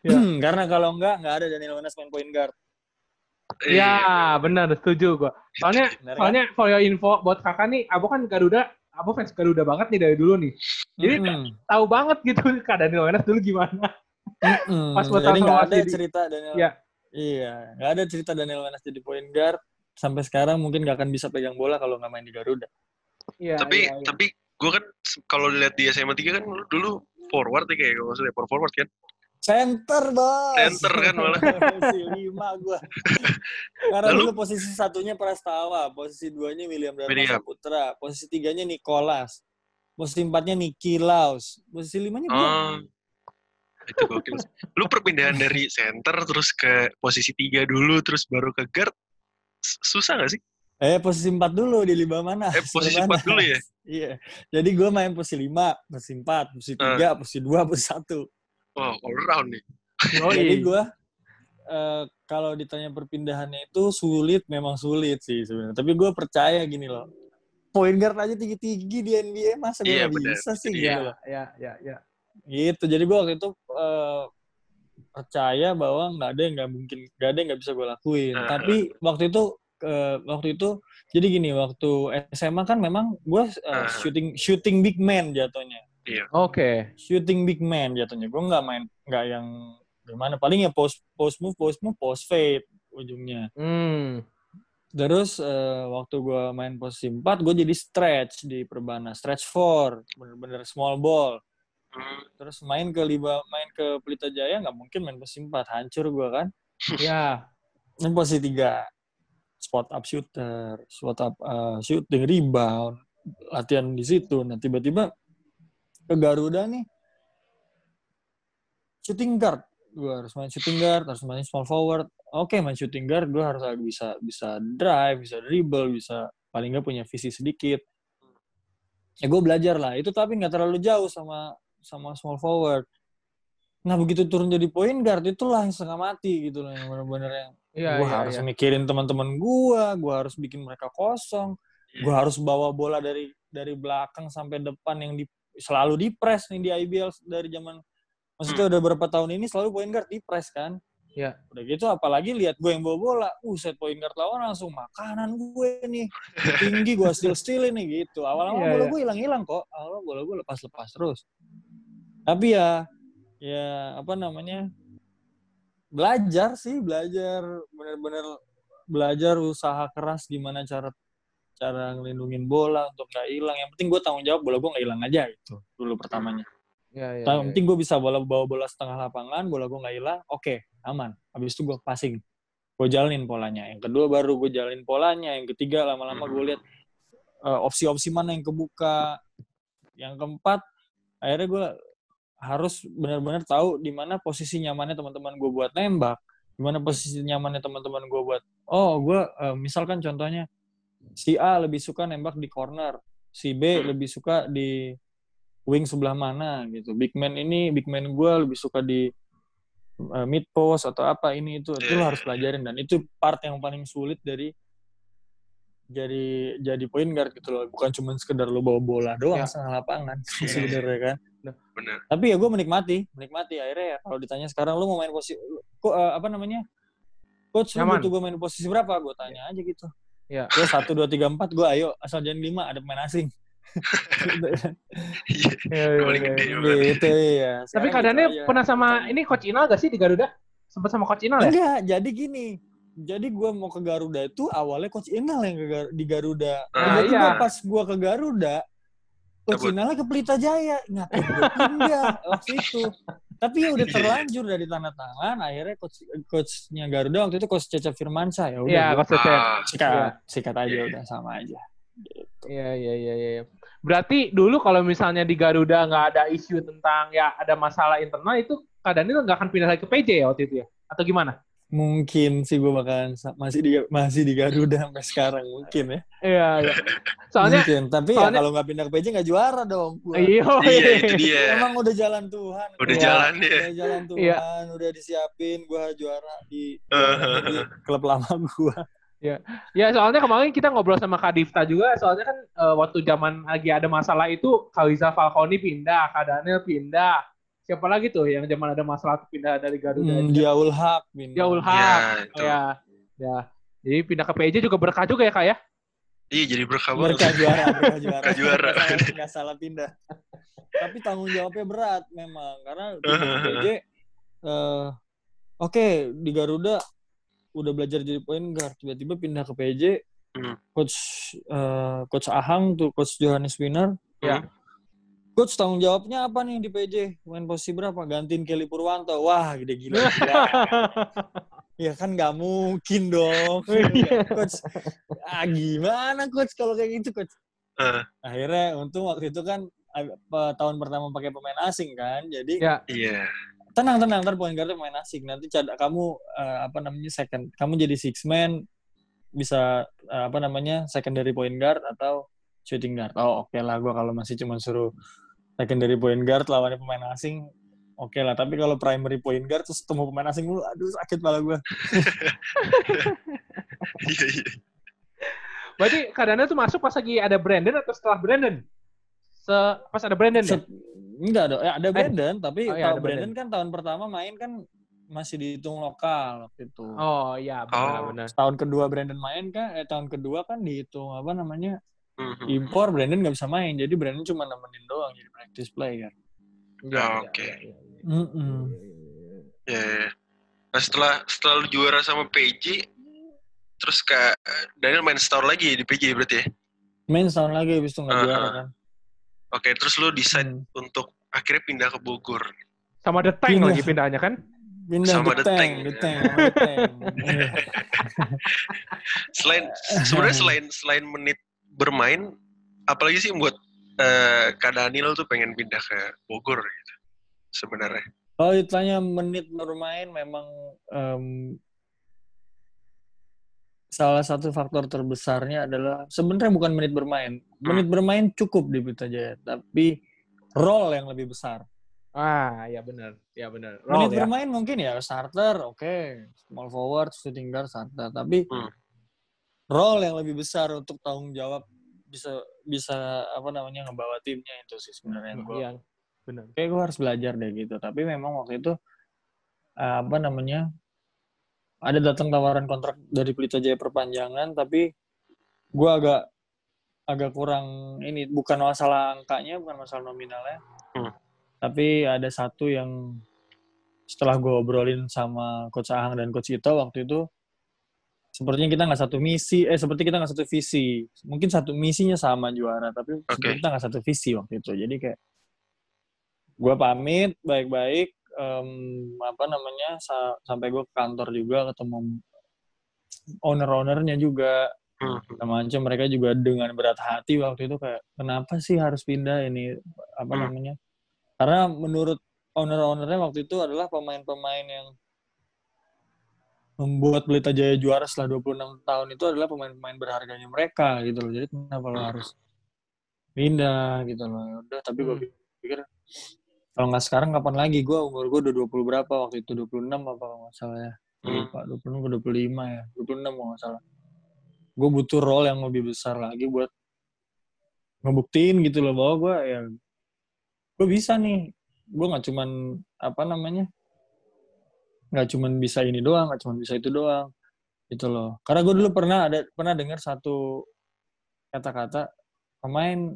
Ya. karena kalau enggak nggak ada Daniel Wenas main point guard Ya, benar, setuju gua. Soalnya Bener kan? soalnya for your info buat kakak nih, Abu kan Garuda apa fans Garuda banget nih dari dulu nih. Jadi Mm-mm. tahu banget gitu Kak Daniel Wenas dulu gimana. Mm-mm. Pas Jadi nggak ada Sidi. cerita Daniel. Iya. Iya, nggak ada cerita Daniel Wenas jadi point guard sampai sekarang mungkin nggak akan bisa pegang bola kalau nggak main di Garuda. Iya. tapi iya, iya. tapi gue kan kalau lihat di SMA 3 kan lu dulu forward ya kayak maksudnya power forward kan. Center bos. Center kan malah. posisi lima gua. Karena Lalu- dulu posisi satunya Prastawa, posisi duanya William Dharma. Saputra, posisi tiganya Nicholas, posisi empatnya Nicky Laus, posisi limanya gua. Oh. Itu gokil. Lu perpindahan dari center terus ke posisi tiga dulu terus baru ke guard susah gak sih? Eh posisi empat dulu di lima mana? Eh, posisi empat dulu ya? Iya. Jadi gua main posisi lima, posisi empat, posisi Eh. tiga, posisi dua, posisi satu. Wah, all round nih. Yoi. Jadi gue eh kalau ditanya perpindahannya itu sulit, memang sulit sih sebenarnya. Tapi gue percaya gini loh, point guard aja tinggi-tinggi di NBA masa gue Iya, benar. bisa sih Iya. gitu Iya, loh. iya, iya, iya. Gitu. Jadi gue waktu itu eh, percaya bahwa nggak ada yang nggak mungkin, nggak ada yang nggak bisa gue lakuin. Ah. Tapi waktu itu eh, waktu itu jadi gini, waktu SMA kan memang gue Ah. shooting shooting big man jatuhnya. Oke. shooting big man jatuhnya. Gue nggak main nggak yang gimana. Paling ya post post move, post move, post fade ujungnya. Hmm. Terus eh, waktu gue main posisi 4, gue jadi stretch di Perbana. Stretch 4, bener-bener small ball. Hmm, Terus main ke Liba, main ke Pelita Jaya nggak mungkin main posisi 4. Hancur gue kan. Ya. Main posisi 3. Spot up shooter, spot up eh, shooting, rebound, latihan di situ. Nah tiba-tiba ke Garuda nih, shooting guard. Gue harus main shooting guard, harus main small forward. Oke, main shooting guard, gue harus bisa bisa drive, bisa dribble, bisa paling nggak punya visi sedikit. Ya gue belajar lah. Itu tapi nggak terlalu jauh sama sama small forward. Nah begitu turun jadi point guard, itulah yang setengah mati gitu loh. Yang bener-bener yang Iya, gue iya, harus iya. mikirin teman-teman gue, gue harus bikin mereka kosong, gue harus bawa bola dari dari belakang sampai depan yang di, selalu di press nih di IBL dari zaman maksudnya udah berapa tahun ini selalu point guard di press kan. Iya. Udah gitu apalagi lihat gue yang bawa bola, uh set point guard lawan langsung makanan gue nih tinggi gue steal steal ini gitu. Awal-awal Iya, bola iya. gue hilang-hilang kok, awal bola gue lepas-lepas terus. Tapi ya ya apa namanya belajar sih belajar. Bener-bener belajar usaha keras gimana cara cara ngelindungin bola untuk nggak hilang. Yang penting gue tanggung jawab bola gue nggak hilang aja gitu dulu pertamanya. Iya, iya. yang iya. penting gue bisa bola bawa bola setengah lapangan bola gue nggak hilang oke aman. Habis itu gue passing. Gue jalanin polanya. Yang kedua baru gue jalanin polanya yang ketiga lama-lama gue lihat eh, opsi-opsi mana yang kebuka. Yang keempat akhirnya gue harus benar-benar tahu di mana posisi nyamannya teman-teman gue buat nembak di mana posisi nyamannya teman-teman gue buat oh gue eh, misalkan contohnya si A lebih suka nembak di corner si B Hmm. lebih suka di wing sebelah mana gitu big man ini big man gue lebih suka di eh, mid post atau apa ini itu itu lo Iya. harus pelajarin dan itu part yang paling sulit dari jadi jadi point guard gitu loh bukan cuma sekedar lo bawa bola doang Ya. setengah lapangan Iya. sebenarnya kan bener. tapi ya gue menikmati menikmati akhirnya ya kalau ditanya sekarang lu mau main posisi kok eh, apa namanya coach Nyaman. butuh gue main posisi berapa gue tanya aja gitu Iya. gue satu dua tiga empat gue ayo asal jangan lima ada pemain asing Iya, Iya, iya, iya. banget. gitu ya Tapi keadaannya gitu pernah sama ini Coach Inal gak sih di Garuda? Sempet sama Coach Inal ya? enggak jadi gini jadi gue mau ke Garuda itu awalnya coach Inal yang ke Gar- di Garuda Ah, tiba-tiba iya. pas gue ke Garuda coach Cabut. Inalnya ke Pelita Jaya ngapain gue pindah waktu itu tapi ya udah terlanjur dari tanda tangan akhirnya coach coachnya Garuda waktu itu coach Cecep Firmansyah ya udah Iya, Coach Cecep. Ah, sikat Iya. sikat aja udah sama aja Iya, iya, iya, iya. Berarti dulu kalau misalnya di Garuda nggak ada isu tentang ya ada masalah internal itu keadaannya nggak akan pindah lagi ke PJ ya waktu itu ya? Atau gimana? Mungkin sih gue bakalan masih di masih di Garuda sampai sekarang mungkin ya Iya, iya. Soalnya, mungkin tapi soalnya- ya kalau nggak pindah ke PJ nggak juara dong gua. iya, Iya, itu dia. emang udah jalan Tuhan Udah Iya. jalan ya. udah jalan Iya. Tuhan udah disiapin gue juara di, Uh. di klub lama gue Ya soalnya kemarin kita ngobrol sama Kak Difta juga, soalnya kan eh, waktu zaman lagi ada masalah itu Kaliza Falconi pindah, Kak Daniel pindah. Siapa lagi tuh yang zaman ada masalah tuh pindah dari Garuda? hmm, dia Ulhak Dia Ulhak. Ya, itu. Ya, ya. Jadi pindah ke PJ juga berkah juga ya Kak ya? Iya jadi berkah banget. berkah juara berkah juara Berkah juara. Nggak salah, pindah tapi tanggung jawabnya berat memang karena pindah ke PJ eh, oke di Garuda udah belajar jadi point guard tiba-tiba pindah ke PJ Hmm. coach eh, coach Ahang tuh coach Johannes Wiener Ya. Coach tanggung jawabnya apa nih di PJ main posisi berapa? Gantiin Kelly Purwanto. Wah gede gila, gila. ya kan nggak mungkin dong. Coach. Ah gimana coach kalau kayak gitu coach? Eh, akhirnya untung waktu itu kan tahun pertama pakai pemain asing kan jadi Ya. Iya. tenang tenang ntar point guard pemain asing. Nanti cad kamu eh, apa namanya second kamu jadi six man bisa eh, apa namanya secondary point guard atau shooting guard. Oh oke lah gua kalau masih cuma suruh secondary point guard lawannya pemain asing oke lah tapi kalau primary point guard terus ketemu pemain asing dulu aduh sakit pala gua Iya iya. Berarti keadaannya tuh masuk pas lagi ada Brandon atau setelah Brandon? Se pas ada Brandon ya? Set- enggak ada ya, ada Brandon tapi Oh, iya, ada Brandon kan tahun pertama main kan masih dihitung lokal waktu itu Oh iya benar Oh. benar. tahun kedua Brandon main kan eh tahun kedua kan dihitung apa namanya Mhm. impor Brandon nggak bisa main jadi Brandon cuma nemenin doang jadi practice player Oke. iya, iya, iya. Mm-mm. Iya. iya. Nah setelah setelah lu juara sama PJ, terus kak Daniel main setahun lagi di PJ berarti ya? main setahun lagi habis itu nggak Aha. juara kan Oke, terus lu decide Hmm. untuk akhirnya pindah ke Bogor. Sama The Tank Pindah. lagi pindahnya kan? pindah Sama The The Tank, Tank. The Tank, sama The Tank. Selain sebenarnya selain selain menit bermain, apalagi sih buat eh, Kak Daniel tuh pengen pindah ke Bogor gitu. Sebenarnya. Kalau ditanya menit bermain memang em, salah satu faktor terbesarnya adalah sebenarnya bukan menit bermain. Menit bermain cukup di Pelita Jaya, tapi role yang lebih besar. Ah, ya benar. Ya benar. menit ya. bermain mungkin ya starter, oke, small forward, shooting guard, starter. Tapi Hmm. Role yang lebih besar untuk tanggung jawab bisa bisa apa namanya ngebawa timnya itu sih sebenarnya yang gue Iya, benar. kayak gue harus belajar deh gitu tapi memang waktu itu eh, apa namanya ada datang tawaran kontrak dari Pelita Jaya perpanjangan tapi gue agak agak kurang ini bukan masalah angkanya bukan masalah nominalnya Hmm. tapi ada satu yang setelah gue obrolin sama coach Ahang dan coach Ito waktu itu sepertinya kita nggak satu misi eh seperti kita nggak satu visi. Mungkin satu misinya sama juara tapi seperti kita nggak satu visi waktu itu. Jadi kayak gue pamit baik-baik em, apa namanya sa- sampai gue ke kantor juga ketemu owner-ownernya juga. Hmm. macam mereka juga dengan berat hati waktu itu kayak kenapa sih harus pindah ini? Apa Hmm. namanya? Karena menurut owner-ownernya waktu itu adalah pemain-pemain yang membuat Pelita Jaya juara setelah 26 tahun itu adalah pemain-pemain berharganya mereka gitu loh. Jadi kenapa lo Hmm. harus pindah gitu loh? Ya udah tapi gue Hmm. pikir kalau nggak sekarang kapan lagi? Gue umur gue udah 20 berapa waktu itu? 26 apa kalau nggak salah ya? Hmm. lupa 26 ke 25 ya? 26 kalau nggak salah. Gue butuh role yang lebih besar lagi buat ngebuktiin gitu loh bahwa gue ya gue bisa nih. Gue nggak cuman apa namanya nggak cuman bisa ini doang nggak cuman bisa itu doang gitu loh. Karena gue dulu pernah ada pernah dengar satu kata-kata pemain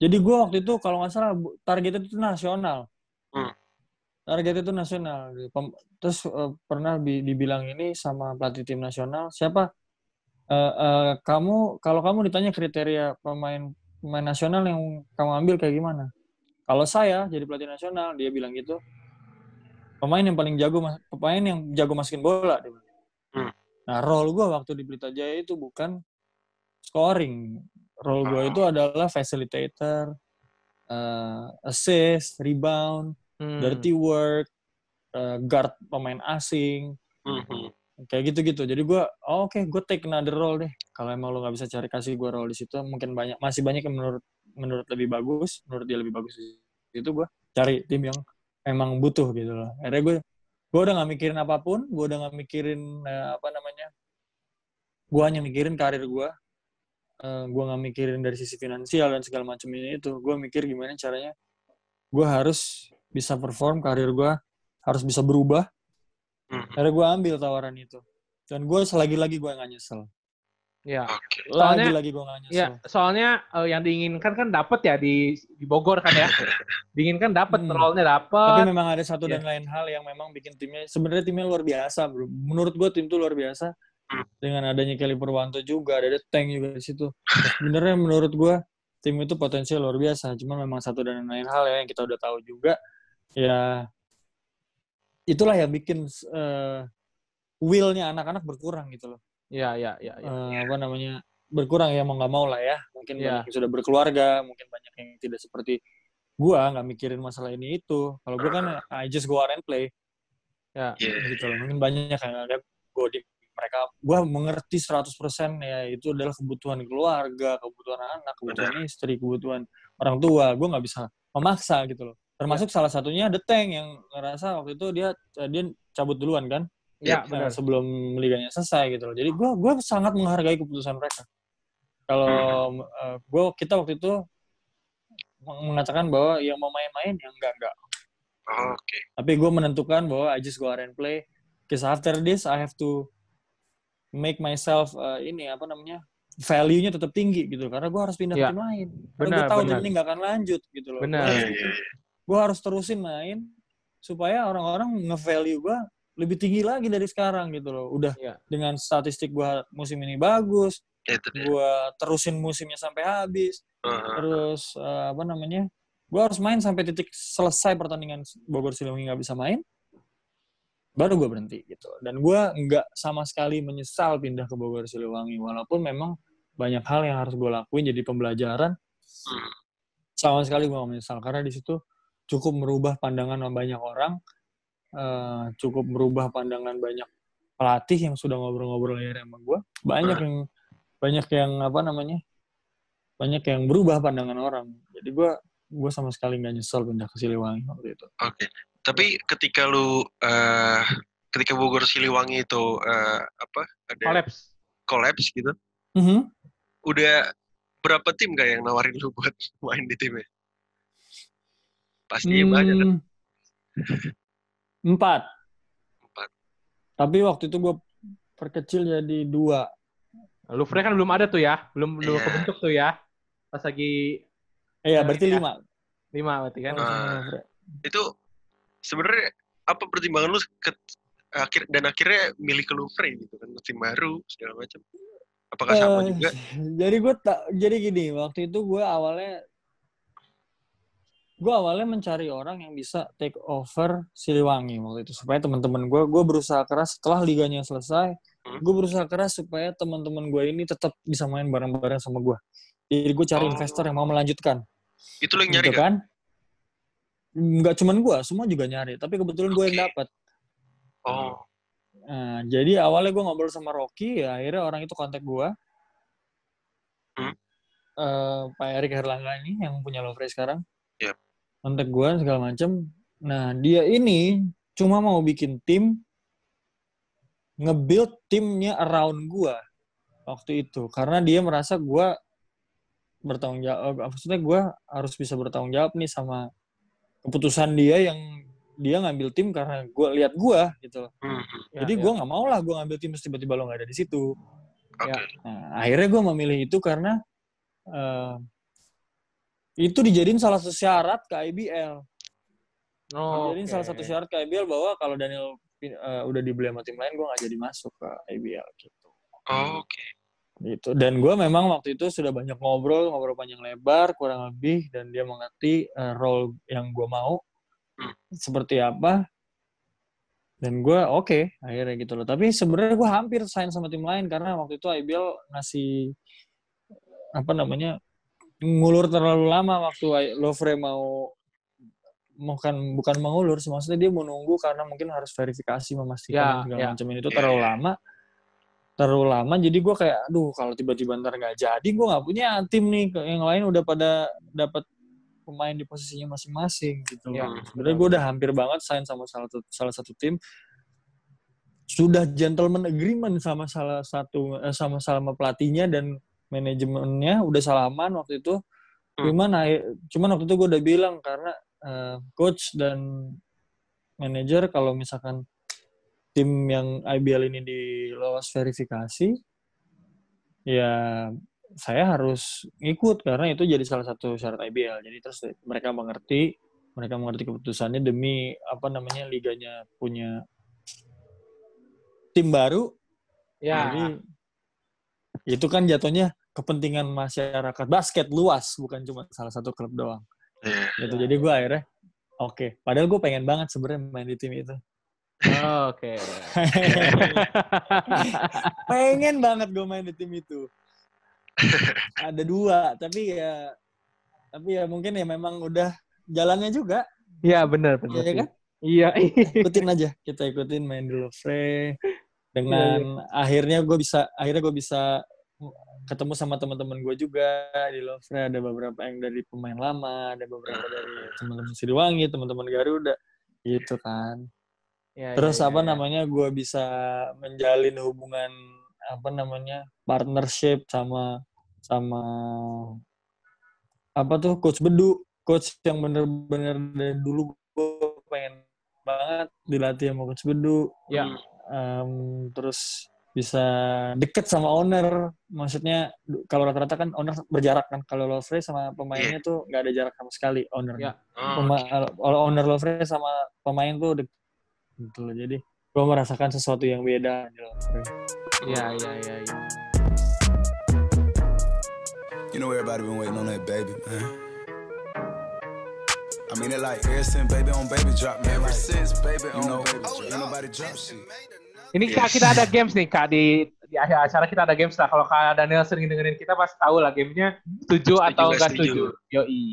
jadi gue waktu itu kalau nggak salah bu- target itu nasional. Hmm. target itu nasional Pem- terus eh, pernah bi- dibilang ini sama pelatih tim nasional siapa? Eh, eh, kamu kalau kamu ditanya kriteria pemain pemain nasional yang kamu ambil kayak gimana? Kalau saya jadi pelatih nasional dia bilang gitu pemain yang paling jago mas- pemain yang jago masukin bola dia. Hmm. nah role gue waktu di Pelita Jaya itu bukan scoring role gue itu adalah facilitator eh, assist rebound Hmm. dirty work eh, guard pemain asing Mhm. kayak gitu-gitu jadi gue oh, oke gue take another role deh kalau emang lo nggak bisa cari kasih gue role di situ mungkin banyak masih banyak yang menurut menurut lebih bagus menurut dia lebih bagus di situ gue cari tim yang emang butuh gitu loh. Akhirnya gue gue udah nggak mikirin apa pun gue udah nggak mikirin eh, apa namanya gue hanya mikirin karir gue Eh, gue nggak mikirin dari sisi finansial dan segala macam ini itu. Gue mikir gimana caranya gue harus bisa perform karir gue harus bisa berubah. Mhm. akhirnya gue ambil tawaran itu. Dan gue selagi lagi gue nggak nyesel Ya. Oke. Soalnya- Lagi-lagi gue gak nyesel. Ya, soalnya eh, yang diinginkan kan dapat ya di di Bogor kan ya. diinginkan dapat Hmm. role-nya Tapi dapat. memang ada satu Iya. dan lain hal yang memang bikin timnya sebenarnya timnya luar biasa, bro. Menurut gue tim itu luar biasa. Hmm. Dengan adanya Kelly Purwanto juga, ada The Tank juga di situ. Sebenarnya menurut gue tim itu potensial luar biasa. Cuma memang satu dan lain hal ya yang kita udah tahu juga. Ya itulah yang bikin eh, will-nya anak-anak berkurang gitu loh. Iya, iya, iya, iya. Eh, apa namanya berkurang ya mau nggak mau lah ya. Mungkin Iya. banyak yang sudah berkeluarga, mungkin banyak yang tidak seperti gua nggak mikirin masalah ini itu. Kalau gua kan I just go out and play Ya. Iya. gitu loh. Mungkin banyak yang ada gua di mereka gua mengerti 100% ya itu adalah kebutuhan keluarga, kebutuhan anak, kebutuhan istri, kebutuhan orang tua. Gua nggak bisa memaksa gitu loh. Termasuk salah satunya The Tank yang ngerasa waktu itu dia dia cabut duluan kan Ya, benar. sebelum liganya selesai gitu loh. Jadi gue gue sangat menghargai keputusan mereka. Kalau eh, gue kita waktu itu meng- mengatakan bahwa yang mau main-main yang enggak enggak. Oke. Tapi gue menentukan bahwa I just go out and play. Because after this I have to make myself eh, ini apa namanya value-nya tetap tinggi gitu karena gue harus pindah Ya. ke tim lain. Karena gue Benar, tahu tim ini nggak akan lanjut gitu loh. Benar. Gua Iya, harus- iya, iya. gue harus terusin main supaya orang-orang nge-value gue lebih tinggi lagi dari sekarang gitu loh. Udah Iya. dengan statistik gue musim ini bagus, dia. gue terusin musimnya sampai habis, Heeh. terus eh, apa namanya, gue harus main sampai titik selesai pertandingan Bogor Siliwangi nggak bisa main, baru gue berhenti gitu. Dan gue nggak sama sekali menyesal pindah ke Bogor Siliwangi, walaupun memang banyak hal yang harus gue lakuin jadi pembelajaran. Hmm. Sama sekali gue gak menyesal karena di situ cukup merubah pandangan banyak orang, eh, cukup merubah pandangan banyak pelatih yang sudah ngobrol-ngobrol akhirnya sama gue. Banyak yang banyak yang apa namanya, banyak yang berubah pandangan orang. Jadi gue gue sama sekali nggak nyesel pindah ke Siliwangi waktu itu. Oke. Tapi ketika lu eh ketika Bogor Siliwangi itu eh, apa ada Collapse. collapse gitu, Mhm. udah berapa tim gak yang nawarin lu buat main di timnya? Pasti banyak kan? Empat. Empat. Tapi waktu itu gue perkecil jadi dua. Louvre kan belum ada tuh ya, belum belum Iya. kebentuk tuh ya. Pas lagi Eh ya Iya, berarti iya. lima. lima berarti kan. Ah. Itu sebenarnya apa pertimbangan lu ke, akhir dan akhirnya milih ke Louvre gitu kan tim baru segala macam. Apakah sama Eh, juga? Jadi gue tak jadi gini waktu itu gue awalnya gue awalnya mencari orang yang bisa take over Siliwangi waktu itu supaya teman-teman gue gue berusaha keras setelah liganya selesai Hmm. gue berusaha keras supaya teman-teman gue ini tetap bisa main bareng-bareng sama gue jadi gue cari Oh. investor yang mau melanjutkan Itu lu yang nyari gitu kan? nggak cuman gue semua juga nyari tapi kebetulan gue yang dapat Oh, Nah, jadi awalnya gue ngobrol sama Rocky, ya akhirnya orang itu kontak gue. Hmm. Eh, Pak Erik Herlangga ini yang punya Lovre sekarang. Yep. Kontak gue segala macem. Nah, dia ini cuma mau bikin tim, nge-build timnya around gue waktu itu. Karena dia merasa gue bertanggung jawab, maksudnya gue harus bisa bertanggung jawab nih sama keputusan dia yang dia ngambil tim karena gue lihat gue gitu. hmm, Ya, Jadi ya. gue nggak mau lah gue ngambil tim terus tiba-tiba lo nggak ada di situ. oke. Ya. Nah, akhirnya gue memilih itu karena eh, itu dijadiin salah satu syarat ke IBL. Oh, dijadiin oke. salah satu syarat ke IBL bahwa kalau Daniel eh, udah dibeli sama tim lain gue nggak jadi masuk ke IBL gitu. Oh, Oke. Gitu. Dan gue memang waktu itu sudah banyak ngobrol, ngobrol panjang lebar, kurang lebih, dan dia mengerti eh, role yang gue mau Hmm. seperti apa. Dan gue oke akhirnya gitu loh. Tapi sebenarnya gue hampir sign sama tim lain karena waktu itu IBL ngasih apa namanya ngulur terlalu lama waktu Lovre mau bukan bukan mengulur sih maksudnya dia mau nunggu karena mungkin harus verifikasi memastikan Ya, segala ya. macam itu Ya, terlalu ya. lama terlalu lama jadi gue kayak aduh kalau tiba-tiba ntar nggak jadi gue nggak punya tim nih yang lain udah pada dapat pemain di posisinya masing-masing gitu Ya. Sebenarnya gue udah hampir banget sign sama salah satu salah satu tim sudah gentleman agreement sama salah satu eh, sama sama pelatihnya dan manajemennya udah salaman waktu itu. Hmm. Cuman cuman waktu itu gue udah bilang karena eh, coach dan manajer kalau misalkan tim yang IBL ini di lolos verifikasi ya saya harus ngikut karena itu jadi salah satu syarat IBL. Jadi terus mereka mengerti, mereka mengerti keputusannya demi apa namanya liganya punya tim baru. Ya. Jadi itu kan jatuhnya kepentingan masyarakat basket luas, bukan cuma salah satu klub doang. Iya. Gitu. Jadi gue akhirnya oke. Padahal gue pengen banget sebenarnya main di tim itu. Oh, Oke. pengen banget gue main di tim itu. Ada dua, tapi ya tapi ya mungkin ya memang udah jalannya juga. Iya benar benar. Iya sih. kan? Iya. Ikutin aja, kita ikutin main di Lovre dengan akhirnya gue bisa akhirnya gue bisa ketemu sama teman-teman gue juga di Lovre ada beberapa yang dari pemain lama, ada beberapa dari teman-teman Siliwangi, teman-teman Garuda gitu kan. Iya, Terus iya, apa iya. namanya gue bisa menjalin hubungan apa namanya partnership sama sama apa tuh coach Bedu, coach yang bener-bener dari dulu gue pengen banget dilatih sama coach Bedu. Ya. Em, terus bisa deket sama owner, maksudnya kalau rata-rata kan owner berjarak kan. Kalau Lovre sama pemainnya tuh nggak ada jarak sama sekali owner. Ya. Oh, Pema- kalau owner Lovre sama pemain tuh deket gitu loh. Jadi gue merasakan sesuatu yang beda di Lovre. Iya iya iya. iya. You know everybody been waiting on that baby, man. I mean it like ever since baby on baby drop, man. Ever since baby on you know, baby drop. Ain't nobody drop shit. Ini Kak, Yes. kita ada games nih Kak di di akhir acara kita ada games lah. Kalau Kak Daniel sering dengerin kita pasti tahu lah gamenya setuju, atau nggak enggak setuju. Yoi.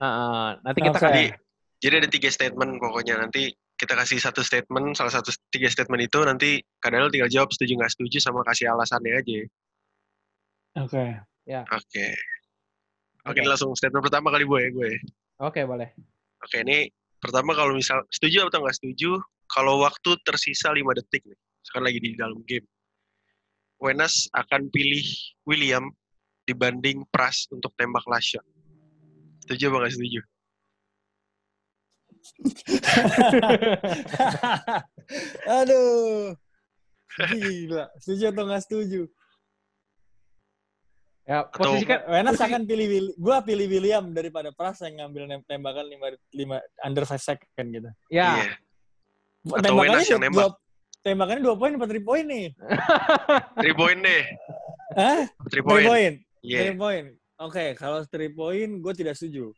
Heeh. nanti kita Oke. kasih Jadi, jadi ada tiga statement pokoknya. Nanti kita kasih satu statement, salah satu tiga statement itu nanti kadang tinggal jawab setuju nggak setuju sama kasih alasannya aja. Oke. Oke. Oke, Oke. ini langsung statement pertama kali gue ya gue. Oke, boleh. Oke, ini pertama kalau misal setuju atau nggak setuju, kalau waktu tersisa 5 detik nih, sekarang lagi di dalam game. Wenas akan pilih William dibanding Pras untuk tembak last shot. Setuju apa nggak setuju? Aduh. Gila. Setuju atau nggak setuju? Ya, Atau- posisi kan Wenas posisi- akan pilih Will- gua pilih William daripada Pras yang ngambil tembakan 5 5 under 5 second gitu. ya. Iya. Atau Tembakannya Wenas yang dua, nembak. dua- tembakannya 2 poin apa 3 poin nih? 3 point deh. Hah? 3 3 point. poin. Iya. 3 poin. Oke, kalau 3 poin gue tidak setuju.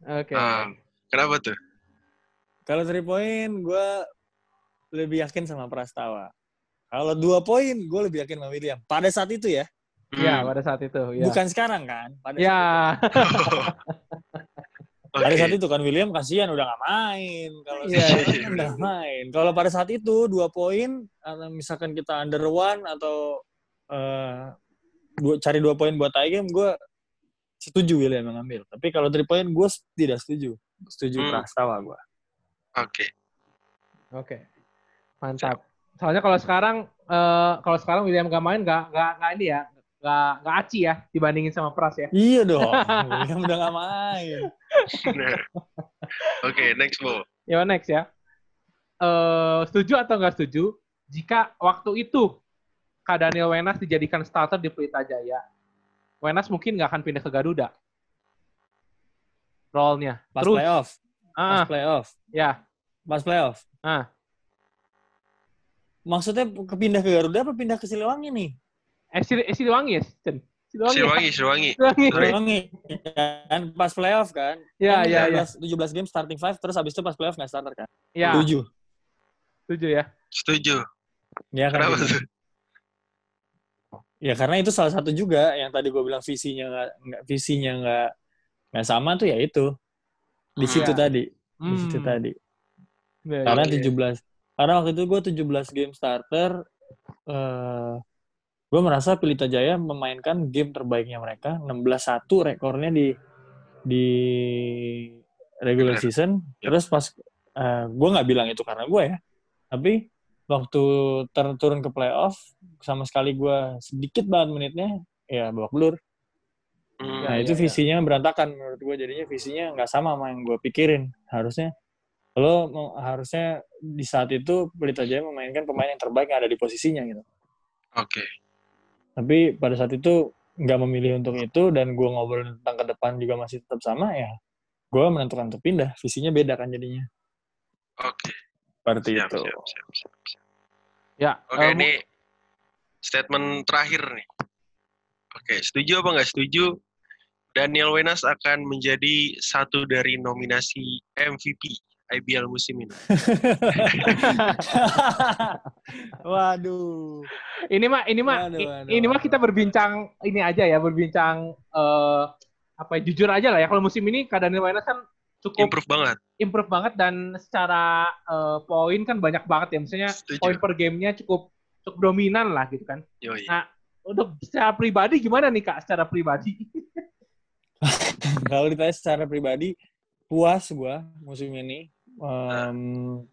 Oke. Ah, kenapa tuh? Kalau 3 poin gue lebih yakin sama Prastawa. Kalau 2 poin gue lebih yakin sama William. Pada saat itu ya, Ya, Hmm. pada saat itu, ya. bukan sekarang kan. Pada Ya. saat, pada saat itu kan William kasihan udah nggak main. Kalau Iya, iya, kan udah main. Kalau pada saat itu 2 poin misalkan kita under one atau eh, dua, cari 2 poin buat tie game, gue setuju William yang ngambil. Tapi kalau 3 poin gue tidak setuju. Setuju Hmm. Prastawa gue. Oke. Oke. Mantap. Soalnya kalau sekarang eh kalau sekarang William gak main gak gak gak ini ya. Gak, gak aci ya dibandingin sama Pras ya. Iya dong. William udah gak main. Nah. Oke, next ball. Ya next ya. Eh setuju atau nggak setuju jika waktu itu Kak Daniel Wenas dijadikan starter di Pelita Jaya, Wenas mungkin nggak akan pindah ke Garuda. Role-nya. Pas Terus, playoff. Pas ah, playoff. ya, Pas playoff. ah, Maksudnya kepindah ke Garuda apa pindah ke Siliwangi nih? Eh, Sil eh, Siliwangi ya, Cen? Siliwangi. ya? Siliwangi, Siliwangi. Siliwangi. Kan pas playoff kan. Ya, Kan ya, ya. 17, 17 game starting five terus habis itu pas playoff nggak starter kan? Ya, Tujuh. setuju ya. Setuju. Ya kan? Kenapa tuh? Ya karena itu salah satu juga yang tadi gue bilang visinya nggak visinya nggak nggak sama tuh ya itu di Hmm. situ Ya. tadi di situ Hmm. tadi. Ya, Karena Oke. 17 karena waktu itu gue 17 game starter eh gue merasa Pelita Jaya memainkan game terbaiknya mereka. 16-1 rekornya di di regular season. Terus pas eh gue nggak bilang itu karena gue ya. Tapi waktu turun turun ke playoff sama sekali gue sedikit banget menitnya ya babak belur. Hmm. nah Ya, itu ya, ya. visinya berantakan menurut gue jadinya visinya nggak sama sama yang gue pikirin harusnya. Lo harusnya di saat itu Pelita Jaya memainkan pemain yang terbaik yang ada di posisinya gitu. Oke. Tapi pada saat itu nggak memilih untuk itu dan gue ngobrol tentang ke depan juga masih tetap sama ya. Gue menentukan untuk pindah. Visinya beda kan jadinya. Oke. Seperti Siap, itu. siap, siap, siap, siap. Ya, Oke, eh, ini statement terakhir nih. Oke, setuju apa nggak setuju? Daniel Wenas akan menjadi satu dari nominasi MVP IBL musim ini. Waduh. ini mah ini mah Waduh, i- waduh, ini mah kita berbincang ini aja ya, berbincang eh apa ya, jujur aja lah ya. Kalau musim ini Daniel Wenas kan cukup Improve banget. improve banget dan secara eh, poin kan banyak banget ya. Misalnya poin per gamenya cukup cukup dominan lah gitu kan. Yoi. Nah, untuk secara pribadi gimana nih Kak? Secara pribadi? Kalau ditanya secara pribadi, puas gue musim ini em,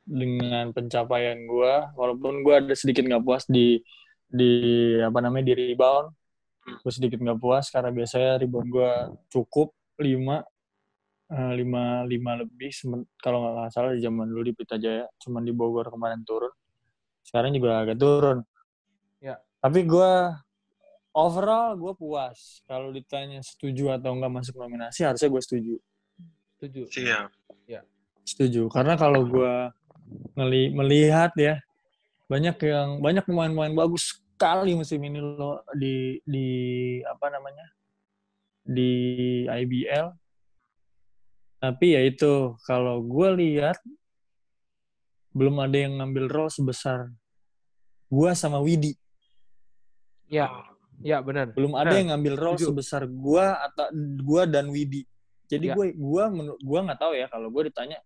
dengan pencapaian gue. Walaupun gue ada sedikit nggak puas di di apa namanya di rebound, gue sedikit nggak puas karena biasanya rebound gue cukup 5 eh, lima lima lebih kalau nggak salah di zaman dulu di Pita Jaya cuman di Bogor kemarin turun sekarang juga agak turun Ya. tapi gue overall gue puas kalau ditanya setuju atau nggak masuk nominasi harusnya gue setuju Setuju. Siap. Setuju karena kalau gue ngeli melihat ya banyak yang banyak pemain-pemain bagus sekali musim ini lo di di apa namanya di IBL tapi ya itu kalau gue lihat belum ada yang ngambil role sebesar gue sama Widi Ya, ya benar. belum ada Benar. yang ngambil role Setuju. sebesar gua atau gua dan Widi. Jadi Ya. gue gua menur- gua nggak tahu ya kalau gue ditanya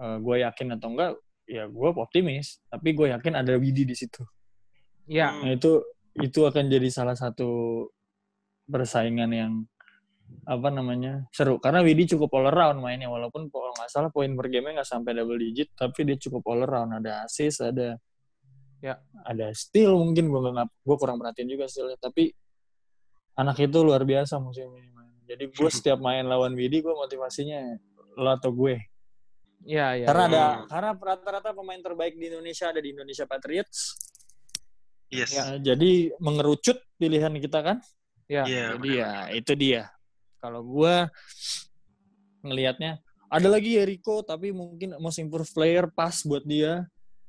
eh, gue yakin atau enggak ya gue optimis tapi gue yakin ada Widi di situ. Ya, Nah itu itu akan jadi salah satu persaingan yang apa namanya seru karena Widi cukup all around mainnya walaupun kalau nggak salah poin per game nggak sampai double digit tapi dia cukup all around ada assist ada Ya. ada steal mungkin gue nggak gue kurang perhatiin juga stealnya tapi anak itu luar biasa musim ini main. jadi gue setiap main lawan Widi gue motivasinya lo atau gue ya, ya. karena ya. ada karena rata-rata pemain terbaik di Indonesia ada di Indonesia Patriots Yes. Eh, jadi mengerucut pilihan kita kan Ya. Iya. Jadi ya itu dia. Kalau gua ngelihatnya ada lagi Jericho tapi mungkin most improved player pas buat dia.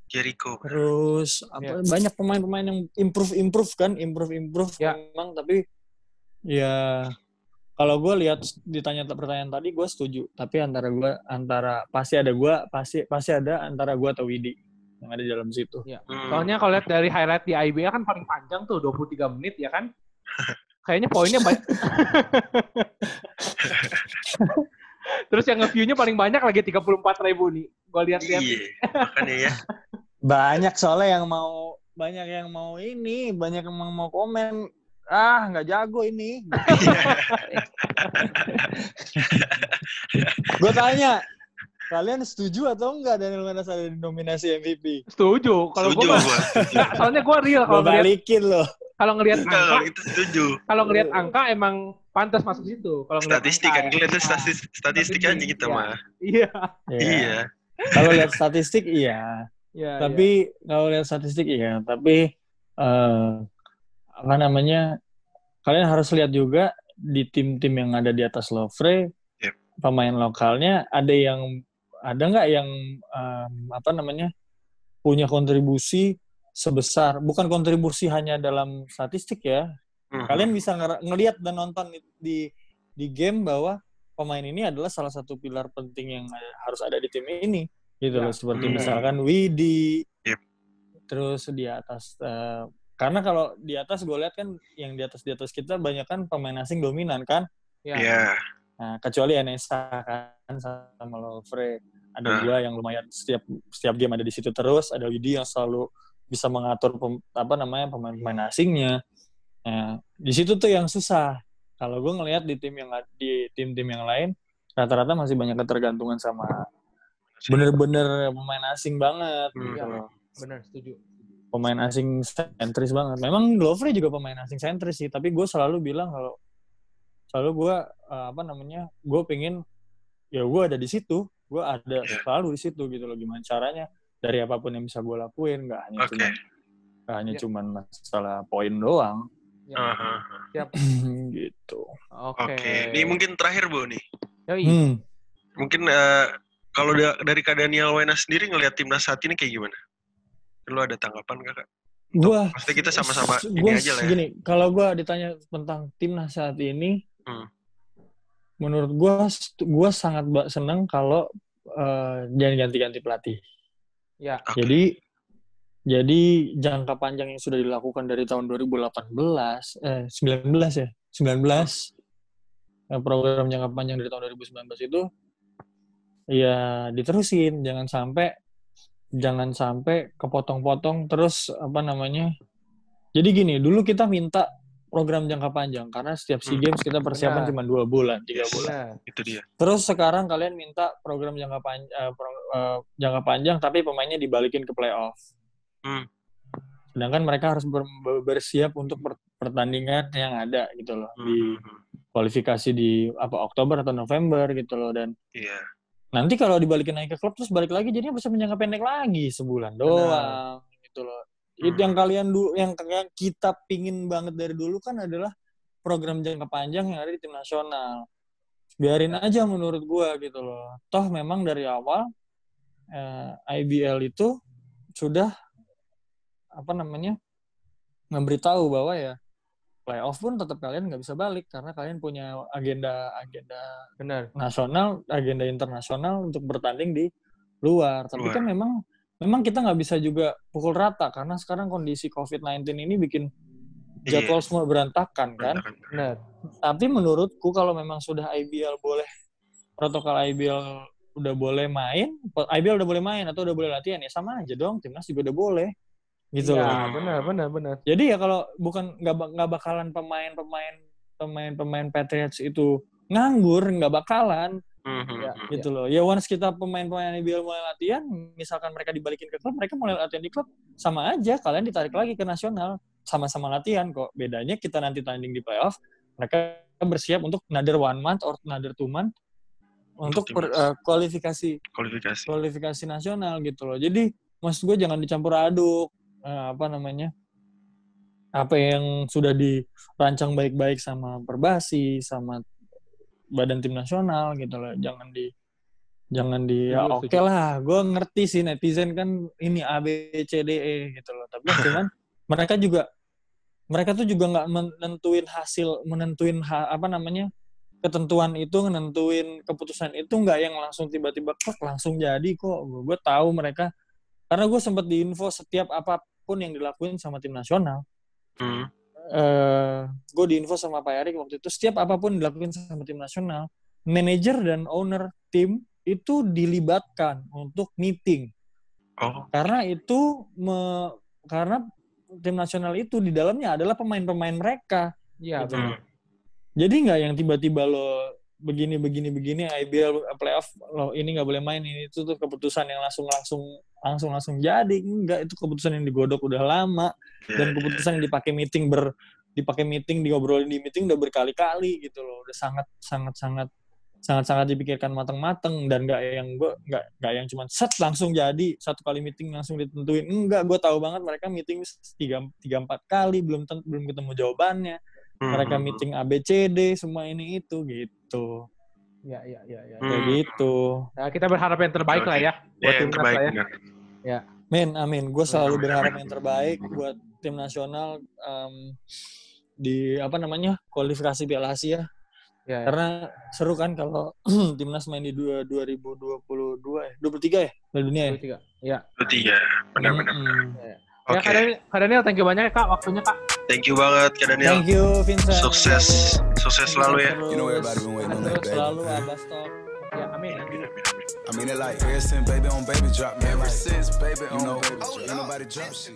Jericho. Terus apa banyak pemain-pemain yang improve improve kan, improve improve Ya. memang tapi ya kalau gue lihat ditanya pertanyaan tadi gue setuju tapi antara gua antara pasti ada gua pasti pasti ada antara gua atau Widi yang ada di dalam situ. Hmm. Soalnya kalau lihat dari highlight di IBL kan paling panjang tuh 23 menit ya kan. Kayaknya poinnya banyak. Terus yang nge-view-nya paling banyak lagi 34 ribu nih. Gue lihat-lihat. Iya. Makanya ya. Banyak soalnya yang mau banyak yang mau ini, banyak yang mau komen. Ah, nggak jago ini. Gue tanya, kalian setuju atau enggak Daniel Wenas ada di nominasi MVP? Setuju. Kalau gue Setuju mah, gua. Nggak, soalnya gue real kalau balikin loh. kalau ngelihat angka, kalau itu setuju. kalau ngelihat angka emang pantas masuk situ. Kalau ngelihat Statistik angka kan, ya. kelihatan Nah, statistik, statistik Statistik, aja kita iya. mah. Iya. Iya. Kalau lihat statistik iya, Iya. tapi kalau lihat statistik iya, tapi eh apa namanya? Kalian harus lihat juga di tim-tim yang ada di atas Lovre, Yep. pemain lokalnya ada yang ada nggak yang em, apa namanya punya kontribusi sebesar bukan kontribusi hanya dalam statistik ya Mhm. kalian bisa ngelihat dan nonton di- di game bahwa pemain ini adalah salah satu pilar penting yang harus ada di tim ini gitu Ya. loh seperti Hmm. misalkan Widi Yep. terus di atas eh, karena kalau di atas gue lihat kan yang di atas di atas kita banyak kan pemain asing dominan kan Iya. Iya. nah kecuali Enesa kan sama Lovre ada Ah. gua yang lumayan setiap setiap game ada di situ terus ada Widi yang selalu bisa mengatur pem- apa namanya pemain-pemain asingnya Nah, di situ tuh yang susah. Kalau gue ngelihat di tim yang di tim-tim yang lain, rata-rata masih banyak ketergantungan sama bener-bener pemain asing banget. Hmm. gitu loh. Benar, setuju. Pemain asing sentris banget. Memang Glover juga pemain asing sentris sih, tapi gue selalu bilang kalau selalu gue eh, apa namanya, gue pengen ya gue ada di situ, gue ada Iya. selalu di situ gitu loh. Gimana caranya dari apa pun yang bisa gue lakuin, nggak hanya Oke. cuman nggak hanya Ya. cuman masalah poin doang. Ya, Aha. siap. gitu. Oke. Oke. Ini mungkin terakhir Bu nih. Yoi. Hmm. Mungkin eh, kalau da- dari Kak Daniel Wena sendiri ngelihat timnas saat ini kayak gimana? Lu ada tanggapan Kak? Kak? Gua Maksudnya kita sama-sama ini gua aja lah ya. Gini, kalau gua ditanya tentang timnas saat ini, Hmm. menurut gua gua sangat seneng kalau eh, jangan ganti-ganti pelatih. Ya. Oke. Jadi jadi jangka panjang yang sudah dilakukan dari tahun 2018 eh 19 ya, 19 eh, program jangka panjang dari tahun 2019 itu ya diterusin, jangan sampai jangan sampai kepotong-potong terus apa namanya. Jadi gini, dulu kita minta program jangka panjang karena setiap SEA Hmm. Games kita persiapan Benar. cuma dua bulan, tiga Yes. bulan. Benar. Itu dia. Terus sekarang kalian minta program jangka panjang, jangka panjang tapi pemainnya dibalikin ke playoff. Hmm. Sedangkan mereka harus ber- ber- bersiap untuk per- pertandingan yang ada gitu loh di Hmm. kualifikasi di apa Oktober atau November gitu loh dan Iya. Nanti kalau dibalikin lagi ke klub terus balik lagi jadinya bisa menjangka pendek lagi sebulan doang gitu loh. Itu Hmm. yang kalian dulu yang, yang kita pingin banget dari dulu kan adalah program jangka panjang yang ada di tim nasional. Biarin aja menurut gua gitu loh. Toh memang dari awal eh, IBL itu sudah apa namanya memberitahu bahwa ya playoff pun tetap kalian nggak bisa balik karena kalian punya agenda agenda Benar. nasional, agenda internasional untuk bertanding di luar. Tapi Luar. kan memang memang kita nggak bisa juga pukul rata karena sekarang kondisi COVID-19 ini bikin Iya. jadwal semua berantakan kan. Benar. Benar. Tapi menurutku kalau memang sudah IBL boleh protokol IBL udah boleh main, IBL udah boleh main atau udah boleh latihan ya sama aja dong. Timnas juga udah boleh. Gitu loh. Iya, benar, benar, benar. Jadi ya kalau bukan nggak nggak bakalan pemain-pemain pemain-pemain Patriots itu nganggur, nggak bakalan Mhm. Ya. gitu loh. Ya once kita pemain-pemain IBL mulai latihan, misalkan mereka dibalikin ke klub, mereka mulai latihan di klub, sama aja kalian ditarik lagi ke nasional, sama-sama latihan kok. Bedanya kita nanti tanding di playoff, mereka bersiap untuk another one month or another two month untuk per- eh, kualifikasi Kualifikasi. kualifikasi nasional gitu loh. Jadi maksud gue jangan dicampur aduk eh, apa namanya apa yang sudah dirancang baik-baik sama Perbasi sama Badan Tim Nasional gitu loh. Jangan di jangan di ya Setuju, oke setuju. lah. Gue ngerti sih netizen kan ini A B C D E gitu loh. Tapi cuman mereka juga mereka tuh juga nggak menentuin hasil menentuin ha- apa namanya ketentuan itu menentuin keputusan itu nggak yang langsung tiba-tiba kok langsung jadi kok gue tahu mereka karena gue sempat diinfo setiap apa pun yang dilakuin sama tim nasional Hmm. eh gue diinfo sama Pak Erik waktu itu setiap apa pun dilakuin sama tim nasional manajer dan owner tim itu dilibatkan untuk meeting Oh. karena itu me- karena tim nasional itu di dalamnya adalah pemain-pemain mereka benar. Hmm. jadi nggak yang tiba-tiba lo begini begini begini IBL playoff lo ini nggak boleh main ini itu tuh keputusan yang langsung langsung langsung langsung jadi. Enggak itu keputusan yang digodok udah lama. Iya, dan iya. keputusan yang dipakai meeting ber dipakai meeting diobrolin di meeting udah berkali-kali gitu loh. Udah sangat sangat sangat sangat sangat dipikirkan matang-matang dan nggak yang gue nggak nggak yang cuma set langsung jadi. Satu kali meeting langsung ditentuin. Enggak gue tahu banget mereka meeting tiga tiga empat kali belum belum ketemu jawabannya mereka meeting ABCD semua ini itu gitu iya, iya, iya. Hmm. kayak gitu Ya, kita berharap yang terbaik lah ya Ya, buat yang timnas lah ya. benar. men amin gue selalu Amin, berharap amin. yang terbaik buat tim nasional em, di apa namanya kualifikasi Piala Asia Ya, ya. karena seru kan kalau timnas main di dua 2022 ya 23 ya Piala dunia ya Dua, tiga. Iya. Berarti ya, Ya, Oke, Kak Daniel, Kak Daniel, thank you banyak ya Kak waktunya Kak. thank you banget Kak Daniel. thank you Vincent Sukses, sukses selalu ya. You know everybody been waiting on that, baby. selalu Ya, amin. Amin, amin, amin. I mean it like ever since baby on baby drop, man. Ever since baby on you know, baby drop. Ain't nobody drop shit.